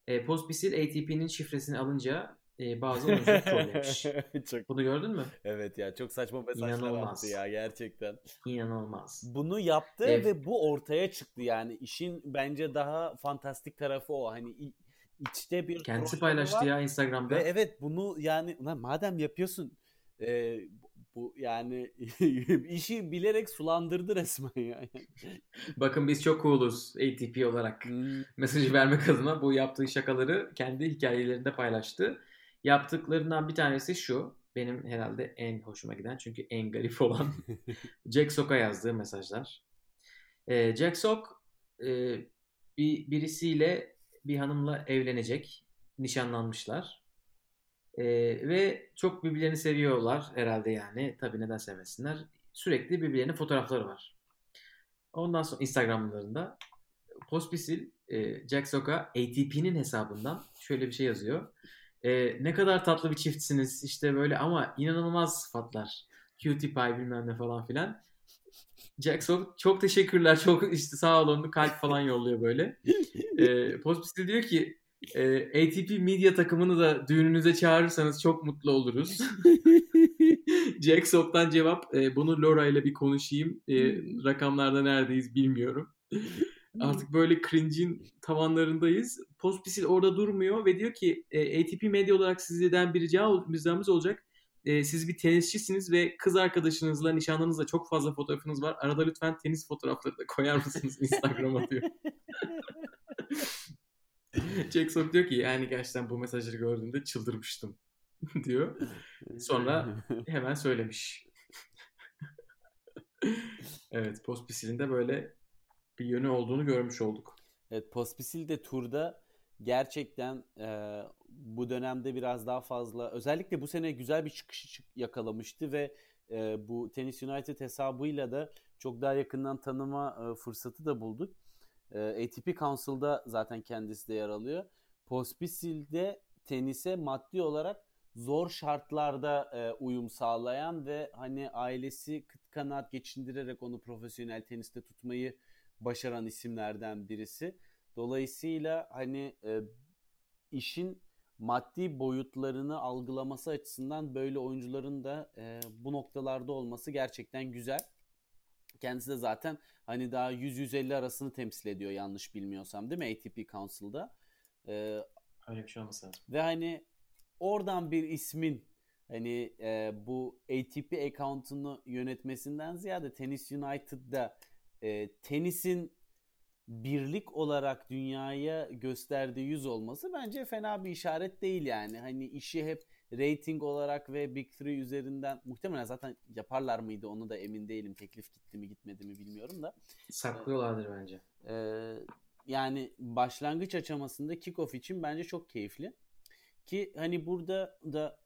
E, Pospisil ATP'nin şifresini alınca e, bazı oyuncuları trollemiş. çok, Bunu gördün mü? evet ya çok saçma mesajlar İnanılmaz. attı ya gerçekten. İnanılmaz. Bunu yaptı Evet. ve bu ortaya çıktı yani işin bence daha fantastik tarafı o hani içte bir Kendisi paylaştı var. ya Instagram'da. Ve evet bunu yani madem yapıyorsun e, bu yani işi bilerek sulandırdı resmen yani. Bakın biz çok cooluz ATP olarak. Mesajı vermek adına bu yaptığı şakaları kendi hikayelerinde paylaştı. Yaptıklarından bir tanesi şu. Benim herhalde en hoşuma giden çünkü en garip olan Jack Sock'a yazdığı mesajlar. Ee, Jack Sock e, bir birisiyle bir hanımla evlenecek. Nişanlanmışlar. Ee, ve çok birbirlerini seviyorlar herhalde yani. Tabii neden sevmesinler. Sürekli birbirlerinin fotoğrafları var. Ondan sonra Instagramlarında Pospisil e, Jack Sock'a ATP'nin hesabından şöyle bir şey yazıyor. E, ne kadar tatlı bir çiftsiniz işte böyle ama inanılmaz sıfatlar. Cutie pie bilmem ne falan filan. Jack Sock çok teşekkürler çok işte sağ olun kalp falan yolluyor böyle. E, Pospisil diyor ki e, ATP medya takımını da düğününüze çağırırsanız çok mutlu oluruz. Jack Sock'tan cevap e, bunu Laura ile bir konuşayım. E, rakamlarda neredeyiz bilmiyorum. Artık böyle cringe'in tavanlarındayız. Pospisil orada durmuyor ve diyor ki e, ATP medya olarak sizden bir rica ricamız olacak. E, siz bir tenisçisiniz ve kız arkadaşınızla, nişanlınızla çok fazla fotoğrafınız var. Arada lütfen tenis fotoğrafları da koyar mısınız Instagram'a diyor. Jack Sock diyor ki yani gerçekten bu mesajları gördüğümde çıldırmıştım diyor. Sonra hemen söylemiş. evet Pospisil'in de böyle bir yönü olduğunu görmüş olduk. Evet Pospisil de turda gerçekten e, bu dönemde biraz daha fazla özellikle bu sene güzel bir çıkış çık- yakalamıştı ve e, bu Tennis United hesabıyla da çok daha yakından tanıma e, fırsatı da bulduk. E, ATP Council'da zaten kendisi de yer alıyor. Pospisil de tenise maddi olarak zor şartlarda e, uyum sağlayan ve hani ailesi kıt kanaat geçindirerek onu profesyonel teniste tutmayı başaran isimlerden birisi. Dolayısıyla hani e, işin maddi boyutlarını algılaması açısından böyle oyuncuların da e, bu noktalarda olması gerçekten güzel. Kendisi de zaten hani daha 100-150 arasını temsil ediyor yanlış bilmiyorsam değil mi ATP Council'da. E, Öyle bir şey olması lazım. ve hani oradan bir ismin hani e, bu ATP account'unu yönetmesinden ziyade Tennis United'da e, tenisin birlik olarak dünyaya gösterdiği yüz olması bence fena bir işaret değil yani. Hani işi hep rating olarak ve Big Three üzerinden muhtemelen zaten yaparlar mıydı onu da emin değilim. Teklif gitti mi gitmedi mi bilmiyorum da. Saklıyorlardır bence. Ee, yani başlangıç aşamasında kickoff için bence çok keyifli. Ki hani burada da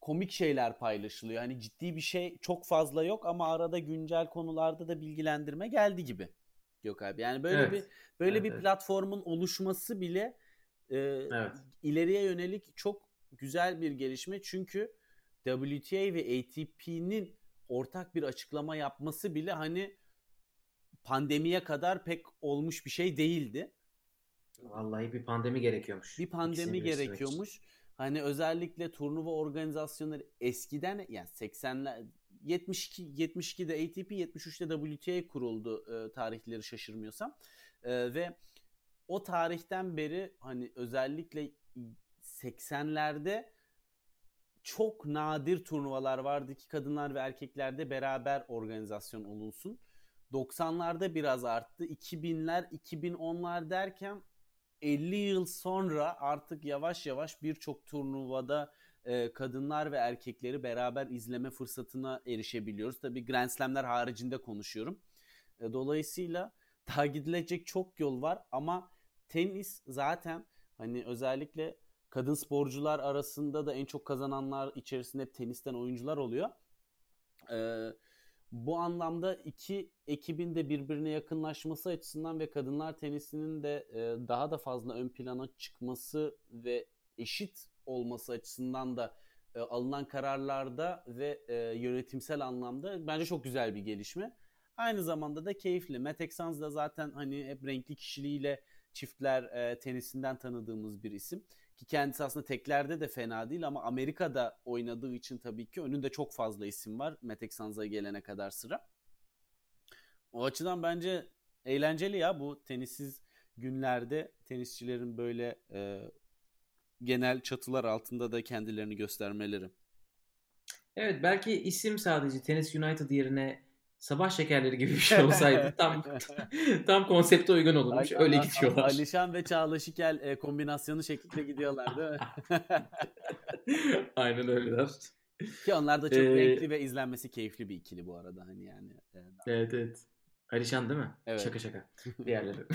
komik şeyler paylaşılıyor. Hani ciddi bir şey çok fazla yok ama arada güncel konularda da bilgilendirme geldi gibi. Yok abi. Yani böyle Evet. bir böyle Evet, bir platformun oluşması bile e, Evet. ileriye yönelik çok güzel bir gelişme. Çünkü WTA ve ATP'nin ortak bir açıklama yapması bile hani pandemiye kadar pek olmuş bir şey değildi. Vallahi bir pandemi gerekiyormuş. Bir pandemi gerekiyormuş. Hani özellikle turnuva organizasyonları eskiden yani 80'ler 72 72'de ATP 73'te WTA kuruldu e, tarihleri şaşırmıyorsam. E, ve o tarihten beri hani özellikle 80'lerde çok nadir turnuvalar vardı ki kadınlar ve erkeklerde beraber organizasyon olunsun. 90'larda biraz arttı. 2000'ler, 2010'lar derken 50 yıl sonra artık yavaş yavaş birçok turnuvada e, kadınlar ve erkekleri beraber izleme fırsatına erişebiliyoruz. Tabii Grand Slam'ler haricinde konuşuyorum. E, dolayısıyla daha gidilecek çok yol var ama tenis zaten hani özellikle kadın sporcular arasında da en çok kazananlar içerisinde hep tenisten oyuncular oluyor. Ee, bu anlamda iki ekibin de birbirine yakınlaşması açısından ve kadınlar tenisinin de e, daha da fazla ön plana çıkması ve eşit olması açısından da e, alınan kararlarda ve e, yönetimsel anlamda bence çok güzel bir gelişme. Aynı zamanda da keyifli. Matt da zaten hani hep renkli kişiliğiyle çiftler e, tenisinden tanıdığımız bir isim. Ki kendisi aslında teklerde de fena değil ama Amerika'da oynadığı için tabii ki önünde çok fazla isim var. Metek Sanza'ya gelene kadar sıra. O açıdan bence eğlenceli ya bu tenissiz günlerde tenisçilerin böyle e, genel çatılar altında da kendilerini göstermeleri. Evet belki isim sadece Tennis United yerine sabah şekerleri gibi bir şey olsaydı tam tam konsepte uygun olurmuş. Öyle gidiyorlar. Alişan ve Çağla Şikel e, kombinasyonu şeklinde gidiyorlar değil mi? Aynen öyleler. Ki onlar da çok ee, renkli ve izlenmesi keyifli bir ikili bu arada hani yani. E, evet evet. Alişan değil mi? Evet. Şaka şaka. Diğerleri.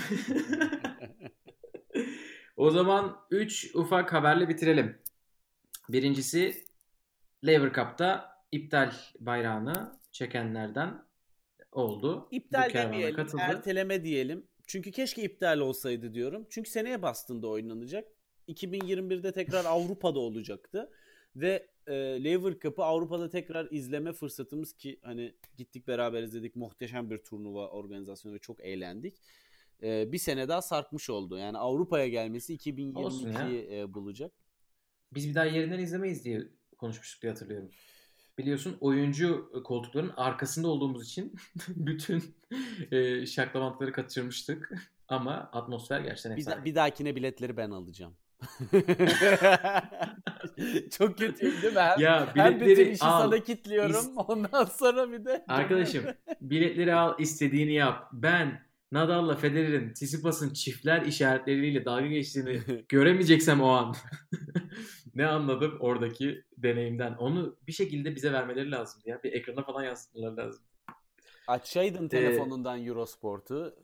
o zaman 3 ufak haberle bitirelim. Birincisi Lever Cup'ta iptal bayrağını çekenlerden oldu. İptal demeyelim, katıldı. erteleme diyelim. Çünkü keşke iptal olsaydı diyorum. Çünkü seneye Boston'da oynanacak. 2021'de tekrar Avrupa'da olacaktı. Ve e, Lever Cup'ı Avrupa'da tekrar izleme fırsatımız ki hani gittik beraber izledik. Muhteşem bir turnuva organizasyonu ve çok eğlendik. E, bir sene daha sarkmış oldu. Yani Avrupa'ya gelmesi 2022'yi e, bulacak. Biz bir daha yerinden izlemeyiz diye konuşmuştuk diye hatırlıyorum biliyorsun oyuncu koltukların arkasında olduğumuz için bütün e, şaklamantıları kaçırmıştık. Ama atmosfer gerçekten. Bir, bir dahakine biletleri ben alacağım. Çok kötüyüm değil mi? Hem, ya biletleri hem bütün işi al. sana kilitliyorum. İst... Ondan sonra bir de... Arkadaşım biletleri al istediğini yap. Ben Nadal'la Federer'in Tsitsipas'ın çiftler işaretleriyle dalga geçtiğini göremeyeceksem o an ne anladım oradaki deneyimden. Onu bir şekilde bize vermeleri lazım ya. Bir ekrana falan yansıtmaları lazım. Açsaydın ee, telefonundan Eurosport'u.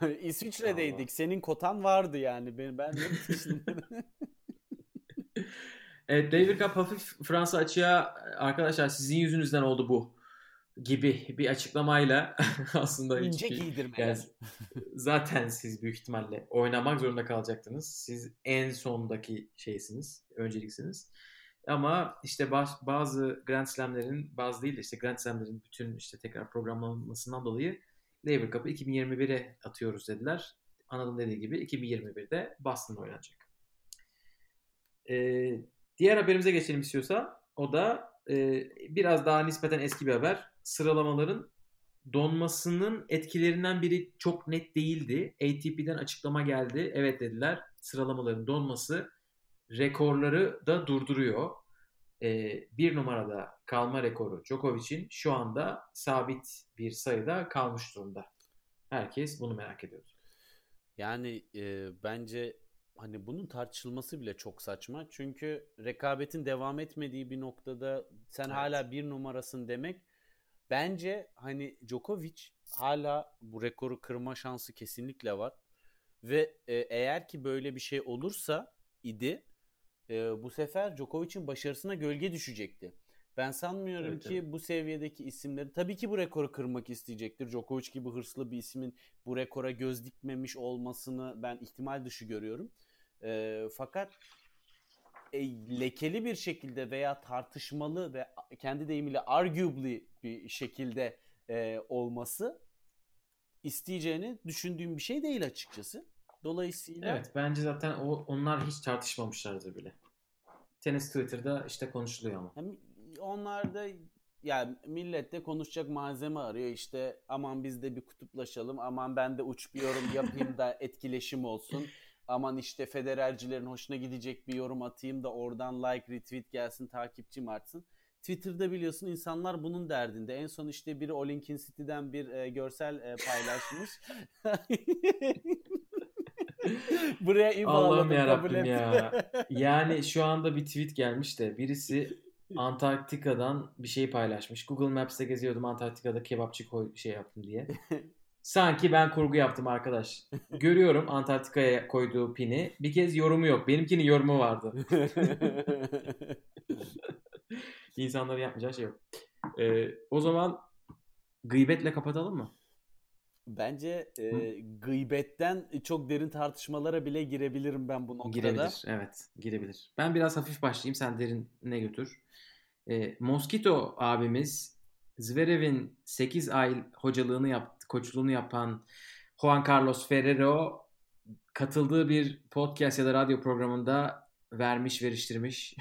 İsviçre'deydik. Allah. Senin kotan vardı yani. Ben, ben Evet David Cup hafif Fransa açığa arkadaşlar sizin yüzünüzden oldu bu gibi bir açıklamayla aslında ince hiçbir, giydirmeler. Yani, zaten siz büyük ihtimalle oynamak zorunda kalacaktınız. Siz en sondaki şeysiniz, önceliksiniz. Ama işte bazı Grand Slam'lerin, bazı değil de işte Grand Slam'lerin bütün işte tekrar programlanmasından dolayı Lever Cup'ı 2021'e atıyoruz dediler. Anadolu dediği gibi 2021'de Boston'da oynanacak. Ee, diğer haberimize geçelim istiyorsa. O da e, biraz daha nispeten eski bir haber sıralamaların donmasının etkilerinden biri çok net değildi. ATP'den açıklama geldi. Evet dediler sıralamaların donması rekorları da durduruyor. Ee, bir numarada kalma rekoru Djokovic'in şu anda sabit bir sayıda kalmış durumda. Herkes bunu merak ediyordu. Yani e, bence hani bunun tartışılması bile çok saçma. Çünkü rekabetin devam etmediği bir noktada sen evet. hala bir numarasın demek Bence hani Djokovic hala bu rekoru kırma şansı kesinlikle var. Ve e, eğer ki böyle bir şey olursa idi e, bu sefer Djokovic'in başarısına gölge düşecekti. Ben sanmıyorum evet, ki evet. bu seviyedeki isimleri tabii ki bu rekoru kırmak isteyecektir. Djokovic gibi hırslı bir ismin bu rekora göz dikmemiş olmasını ben ihtimal dışı görüyorum. E, fakat e, lekeli bir şekilde veya tartışmalı ve kendi deyimiyle arguably bir şekilde e, olması isteyeceğini düşündüğüm bir şey değil açıkçası. Dolayısıyla Evet bence zaten o onlar hiç tartışmamışlardır bile. Tenis Twitter'da işte konuşuluyor ama. hem onlar da yani millet de konuşacak malzeme arıyor işte aman biz de bir kutuplaşalım aman ben de uç bir yorum yapayım da etkileşim olsun aman işte federercilerin hoşuna gidecek bir yorum atayım da oradan like retweet gelsin takipçim artsın. Twitter'da biliyorsun insanlar bunun derdinde. En son işte biri Olinkin City'den bir e, görsel e, paylaşmış. Buraya iyi Allah'ım yarabbim ya. Yani şu anda bir tweet gelmiş de birisi Antarktika'dan bir şey paylaşmış. Google Maps'te geziyordum Antarktika'da kebapçı koy şey yaptım diye. Sanki ben kurgu yaptım arkadaş. Görüyorum Antarktika'ya koyduğu pini. Bir kez yorumu yok. Benimkinin yorumu vardı. İnsanların yapmayacağı şey yok. Ee, o zaman gıybetle kapatalım mı? Bence e, gıybetten çok derin tartışmalara bile girebilirim ben bu noktada. Girebilir. Evet, girebilir. Ben biraz hafif başlayayım, sen derine götür. E, Mosquito abimiz Zverev'in 8 ay hocalığını yaptı, koçluğunu yapan Juan Carlos Ferrero katıldığı bir podcast ya da radyo programında vermiş, veriştirmiş.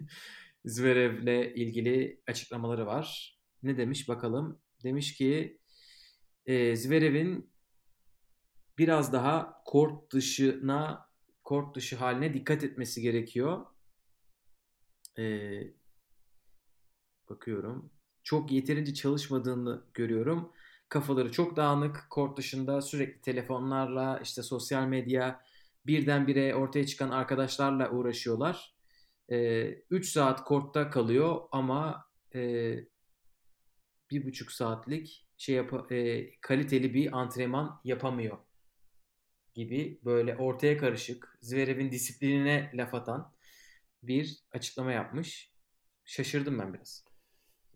Zverev'le ilgili açıklamaları var. Ne demiş bakalım? Demiş ki e, Zverev'in biraz daha kort dışına kort dışı haline dikkat etmesi gerekiyor. Ee, bakıyorum. Çok yeterince çalışmadığını görüyorum. Kafaları çok dağınık. Kort dışında sürekli telefonlarla, işte sosyal medya, birdenbire ortaya çıkan arkadaşlarla uğraşıyorlar. 3 saat kortta kalıyor ama e, bir buçuk saatlik şey yap e, kaliteli bir antrenman yapamıyor gibi böyle ortaya karışık Zverev'in disiplinine laf atan bir açıklama yapmış. Şaşırdım ben biraz.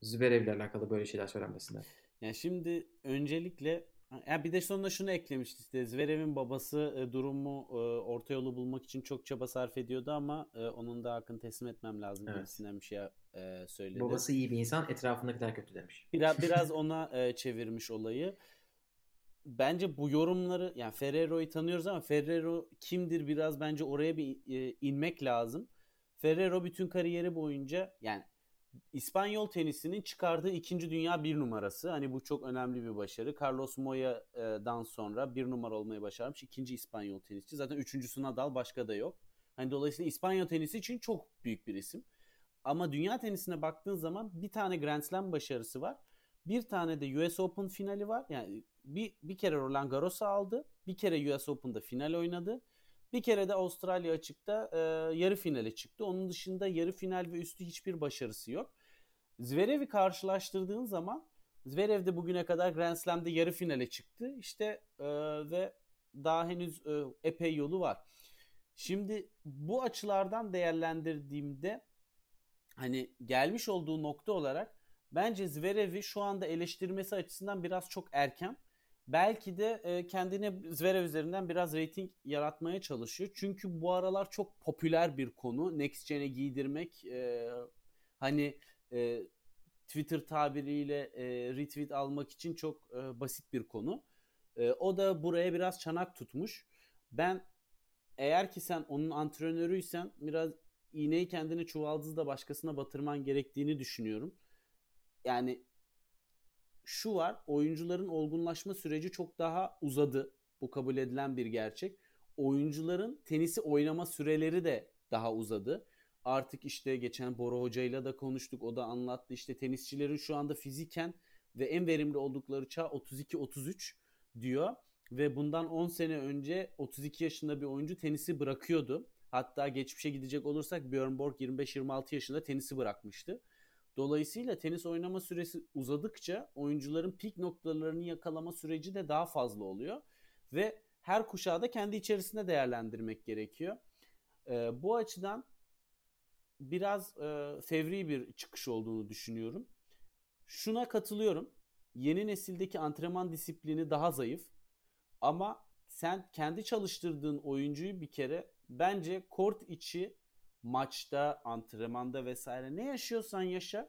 Zverev'le alakalı böyle şeyler söylenmesinden. Yani şimdi öncelikle ya bir de sonunda şunu eklemişti işte Zverev'in babası e, durumu e, orta yolu bulmak için çok çaba sarf ediyordu ama e, onun da hakkını teslim etmem lazım Evet. gibisinden bir şey e, söyledi. Babası iyi bir insan, etrafındakiler kötü demiş. Biraz biraz ona e, çevirmiş olayı. Bence bu yorumları yani Ferrero'yu tanıyoruz ama Ferrero kimdir biraz bence oraya bir e, inmek lazım. Ferrero bütün kariyeri boyunca yani İspanyol tenisinin çıkardığı ikinci dünya bir numarası. Hani bu çok önemli bir başarı. Carlos Moya'dan sonra bir numara olmayı başarmış. ikinci İspanyol tenisçi. Zaten üçüncüsü Nadal başka da yok. Hani dolayısıyla İspanyol tenisi için çok büyük bir isim. Ama dünya tenisine baktığın zaman bir tane Grand Slam başarısı var. Bir tane de US Open finali var. Yani bir, bir kere Roland Garros'u aldı. Bir kere US Open'da final oynadı. Bir kere de Avustralya açıkta e, yarı finale çıktı. Onun dışında yarı final ve üstü hiçbir başarısı yok. Zverev'i karşılaştırdığın zaman Zverev de bugüne kadar Grand Slam'de yarı finale çıktı. İşte e, ve daha henüz e, epey yolu var. Şimdi bu açılardan değerlendirdiğimde hani gelmiş olduğu nokta olarak bence Zverev'i şu anda eleştirmesi açısından biraz çok erken. Belki de e, kendine Zverev üzerinden biraz reyting yaratmaya çalışıyor. Çünkü bu aralar çok popüler bir konu. Next Gen'e giydirmek e, hani e, Twitter tabiriyle e, retweet almak için çok e, basit bir konu. E, o da buraya biraz çanak tutmuş. Ben eğer ki sen onun antrenörüysen biraz iğneyi kendine çuvaldızla başkasına batırman gerektiğini düşünüyorum. Yani şu var oyuncuların olgunlaşma süreci çok daha uzadı. Bu kabul edilen bir gerçek. Oyuncuların tenisi oynama süreleri de daha uzadı. Artık işte geçen Bora Hoca'yla da konuştuk. O da anlattı. İşte tenisçilerin şu anda fiziken ve en verimli oldukları çağ 32-33 diyor. Ve bundan 10 sene önce 32 yaşında bir oyuncu tenisi bırakıyordu. Hatta geçmişe gidecek olursak Björn Borg 25-26 yaşında tenisi bırakmıştı. Dolayısıyla tenis oynama süresi uzadıkça oyuncuların pik noktalarını yakalama süreci de daha fazla oluyor. Ve her kuşağı da kendi içerisinde değerlendirmek gerekiyor. Ee, bu açıdan biraz e, fevri bir çıkış olduğunu düşünüyorum. Şuna katılıyorum. Yeni nesildeki antrenman disiplini daha zayıf. Ama sen kendi çalıştırdığın oyuncuyu bir kere bence kort içi maçta, antrenmanda vesaire ne yaşıyorsan yaşa.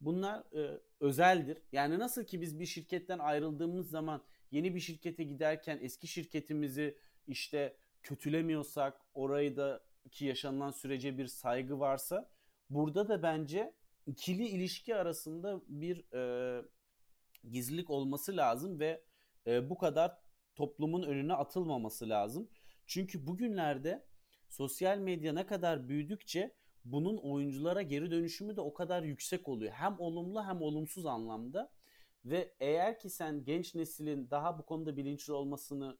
Bunlar e, özeldir. Yani nasıl ki biz bir şirketten ayrıldığımız zaman yeni bir şirkete giderken eski şirketimizi işte kötülemiyorsak orayı da ki yaşanılan sürece bir saygı varsa burada da bence ikili ilişki arasında bir e, gizlilik olması lazım ve e, bu kadar toplumun önüne atılmaması lazım. Çünkü bugünlerde sosyal medya ne kadar büyüdükçe bunun oyunculara geri dönüşümü de o kadar yüksek oluyor. Hem olumlu hem olumsuz anlamda. Ve eğer ki sen genç neslin daha bu konuda bilinçli olmasını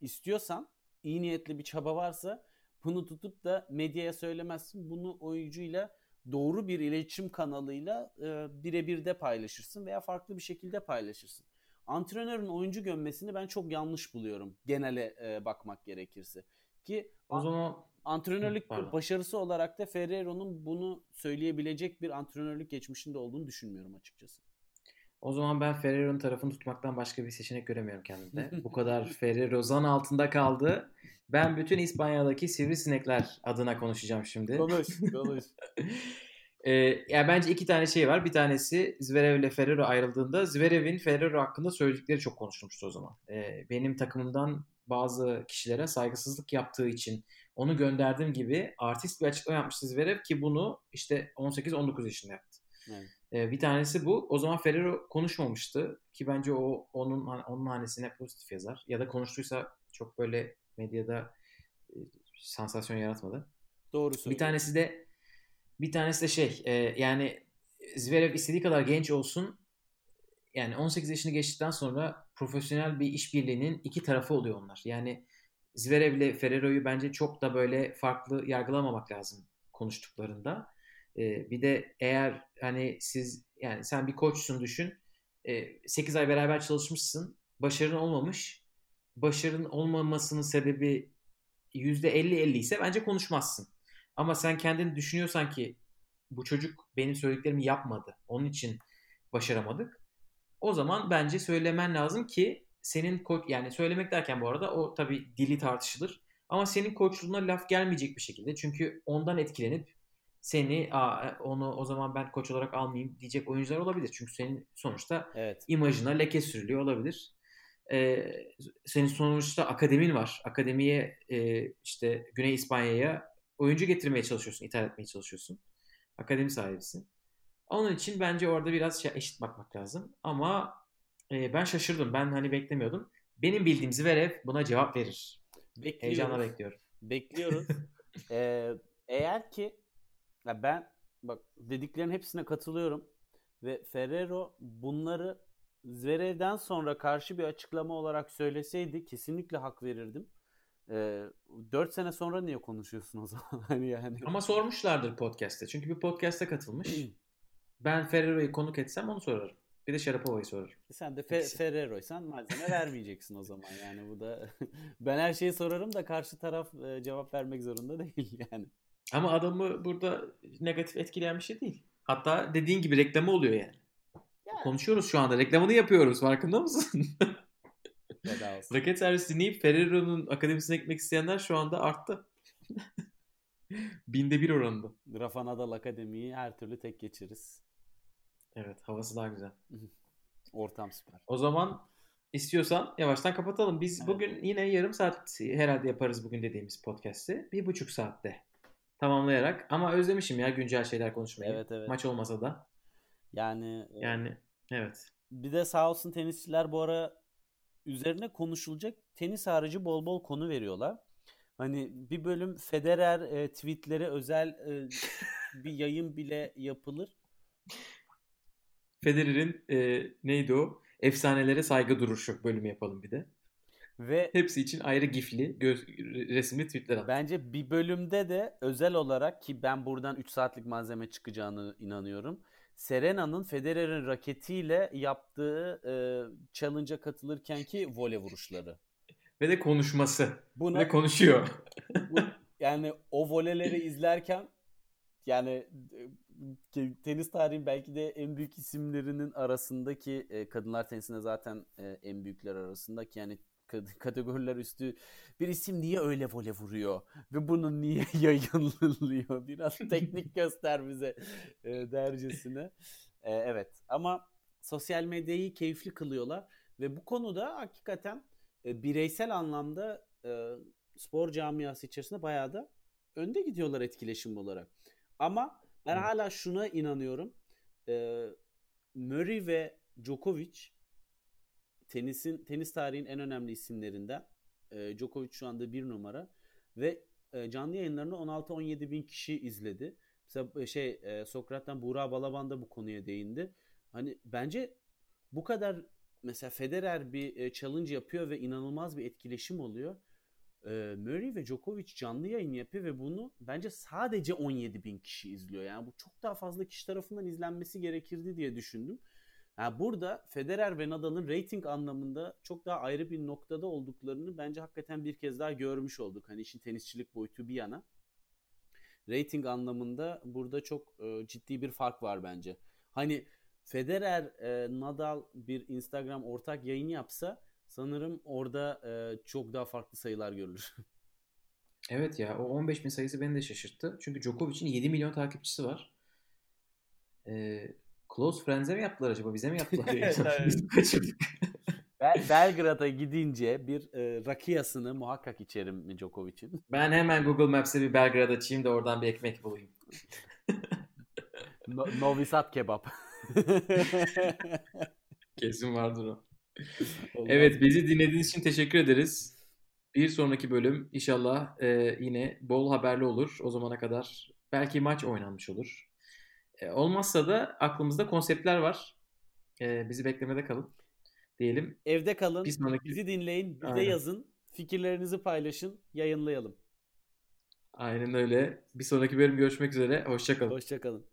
istiyorsan, iyi niyetli bir çaba varsa bunu tutup da medyaya söylemezsin. Bunu oyuncuyla doğru bir iletişim kanalıyla e, birebir de paylaşırsın veya farklı bir şekilde paylaşırsın. Antrenörün oyuncu gömmesini ben çok yanlış buluyorum genele e, bakmak gerekirse. Ki O zaman antrenörlük Pardon. başarısı olarak da Ferrero'nun bunu söyleyebilecek bir antrenörlük geçmişinde olduğunu düşünmüyorum açıkçası. o zaman ben Ferrero'nun tarafını tutmaktan başka bir seçenek göremiyorum kendimde. Bu kadar Ferrero zan altında kaldı. Ben bütün İspanya'daki sivrisinekler adına konuşacağım şimdi. Konuş, konuş. Ee, yani bence iki tane şey var. Bir tanesi Zverev ile Ferrero ayrıldığında Zverev'in Ferrero hakkında söyledikleri çok konuşulmuştu o zaman. Ee, benim takımımdan bazı kişilere saygısızlık yaptığı için onu gönderdiğim gibi artist bir açıklama yapmıştı Zverev ki bunu işte 18-19 yaşında yaptı. Evet. Ee, bir tanesi bu. O zaman Ferrero konuşmamıştı ki bence o onun onun hanesine pozitif yazar ya da konuştuysa çok böyle medyada e, sansasyon yaratmadı. Doğru söylüyorsun. Bir tanesi de bir tanesi de şey e, yani Zverev istediği kadar genç olsun yani 18 yaşını geçtikten sonra profesyonel bir işbirliğinin iki tarafı oluyor onlar. Yani Zverev ile Ferrero'yu bence çok da böyle farklı yargılamamak lazım konuştuklarında. E, bir de eğer hani siz yani sen bir koçsun düşün. E, 8 ay beraber çalışmışsın. Başarın olmamış. Başarın olmamasının sebebi %50-50 ise bence konuşmazsın. Ama sen kendini düşünüyorsan ki bu çocuk benim söylediklerimi yapmadı. Onun için başaramadık. O zaman bence söylemen lazım ki senin koç yani söylemek derken bu arada o tabii dili tartışılır. Ama senin koçluğuna laf gelmeyecek bir şekilde. Çünkü ondan etkilenip seni Aa, onu o zaman ben koç olarak almayayım diyecek oyuncular olabilir. Çünkü senin sonuçta Evet. imajına leke sürülüyor olabilir. Ee, senin sonuçta akademin var. Akademiye e, işte Güney İspanya'ya oyuncu getirmeye çalışıyorsun, ithal etmeye çalışıyorsun. Akademi sahibisin. Onun için bence orada biraz şey, eşit bakmak lazım. Ama e, ben şaşırdım. Ben hani beklemiyordum. Benim bildiğim Zverev buna cevap verir. Bekliyoruz. Heyecanla bekliyorum. Bekliyoruz. Ee, eğer ki ya ben bak dediklerin hepsine katılıyorum ve Ferrero bunları Zverev'den sonra karşı bir açıklama olarak söyleseydi kesinlikle hak verirdim. Ee, 4 sene sonra niye konuşuyorsun o zaman? hani yani. Ama sormuşlardır podcast'te. Çünkü bir podcast'e katılmış. ben Ferrero'yu konuk etsem onu sorarım. Bir de Sharapova'yı sorarım. Sen de Fe-. Ferrero'ysan malzeme vermeyeceksin o zaman yani bu da ben her şeyi sorarım da karşı taraf e, cevap vermek zorunda değil yani. Ama adamı burada negatif etkileyen bir şey değil. Hatta dediğin gibi reklamı oluyor yani. Konuşuyoruz şu anda. Reklamını yapıyoruz. Farkında mısın? Raket servisi dinleyip Ferrero'nun akademisine gitmek isteyenler şu anda arttı. Binde bir oranında. Rafa Nadal Akademi'yi her türlü tek geçeriz. Evet havası daha güzel. Ortam süper. O zaman istiyorsan yavaştan kapatalım. Biz Evet. bugün yine yarım saat herhalde yaparız bugün dediğimiz podcast'i. Bir buçuk saatte tamamlayarak. Ama özlemişim ya güncel şeyler konuşmayı. Evet evet. Maç olmasa da. Yani, e, Yani evet. bir de sağ olsun tenisçiler bu ara üzerine konuşulacak tenis harici bol bol konu veriyorlar. Hani bir bölüm Federer e, tweetleri özel e, bir yayın bile yapılır. Federer'in e, neydi o? Efsanelere saygı duruşu bölümü yapalım bir de. Ve Hepsi için ayrı gifli, göz, resimli tweetler at. Bence bir bölümde de özel olarak ki ben buradan 3 saatlik malzeme çıkacağını inanıyorum. Serena'nın Federer'in raketiyle yaptığı e, challenge'a katılırken ki voley vuruşları. Ve de konuşması. Buna Ve konuşuyor. bu, yani o voleyleri izlerken yani tenis tarihin belki de en büyük isimlerinin arasındaki e, kadınlar tenisinde zaten e, en büyükler arasındaki yani kategoriler üstü bir isim niye öyle voley vuruyor ve bunu niye yayınlıyor biraz teknik göster bize e, dercesine. E, evet ama sosyal medyayı keyifli kılıyorlar Ve bu konuda hakikaten e, bireysel anlamda e, spor camiası içerisinde bayağı da önde gidiyorlar etkileşim olarak. Ama ben Evet. hala şuna inanıyorum. E, Murray ve Djokovic tenisin tenis tarihin en önemli isimlerinden. E, Djokovic şu anda bir numara ve e, canlı yayınlarını 16-17 bin kişi izledi. Mesela e, şey e, Sokrat'tan Buğra Balaban da bu konuya değindi. Hani bence bu kadar mesela Federer bir e, challenge yapıyor ve inanılmaz bir etkileşim oluyor. E, Murray ve Djokovic canlı yayın yapıyor ve bunu bence sadece 17 bin kişi izliyor. Yani bu çok daha fazla kişi tarafından izlenmesi gerekirdi diye düşündüm. Yani burada Federer ve Nadal'ın rating anlamında çok daha ayrı bir noktada olduklarını bence hakikaten bir kez daha görmüş olduk. Hani işin tenisçilik boyutu bir yana. Rating anlamında burada çok e, ciddi bir fark var bence. Hani Federer, e, Nadal bir Instagram ortak yayın yapsa sanırım orada e, çok daha farklı sayılar görülür. Evet ya o 15 bin sayısı beni de şaşırttı. Çünkü Djokovic'in 7 milyon takipçisi var. Ee, Close Friends'e mi yaptılar acaba? Bize mi yaptılar? Biz kaçırdık? Bel- Belgrad'a gidince bir e, rakiyasını muhakkak içerim mi Djokovic'in. Ben hemen Google Maps'e bir Belgrad açayım da oradan bir ekmek bulayım. No- Novi Sad kebap. Kesin vardır o. Evet bizi dinlediğiniz için teşekkür ederiz. Bir sonraki bölüm inşallah e, yine bol haberli olur. O zamana kadar belki maç oynanmış olur. E, olmazsa da aklımızda konseptler var. E, bizi beklemede kalın diyelim. Evde kalın, Bir sonraki bizi dinleyin, bize Aynen. yazın, fikirlerinizi paylaşın, yayınlayalım. aynen öyle. Bir sonraki bölüm görüşmek üzere. Hoşçakalın. Hoşçakalın.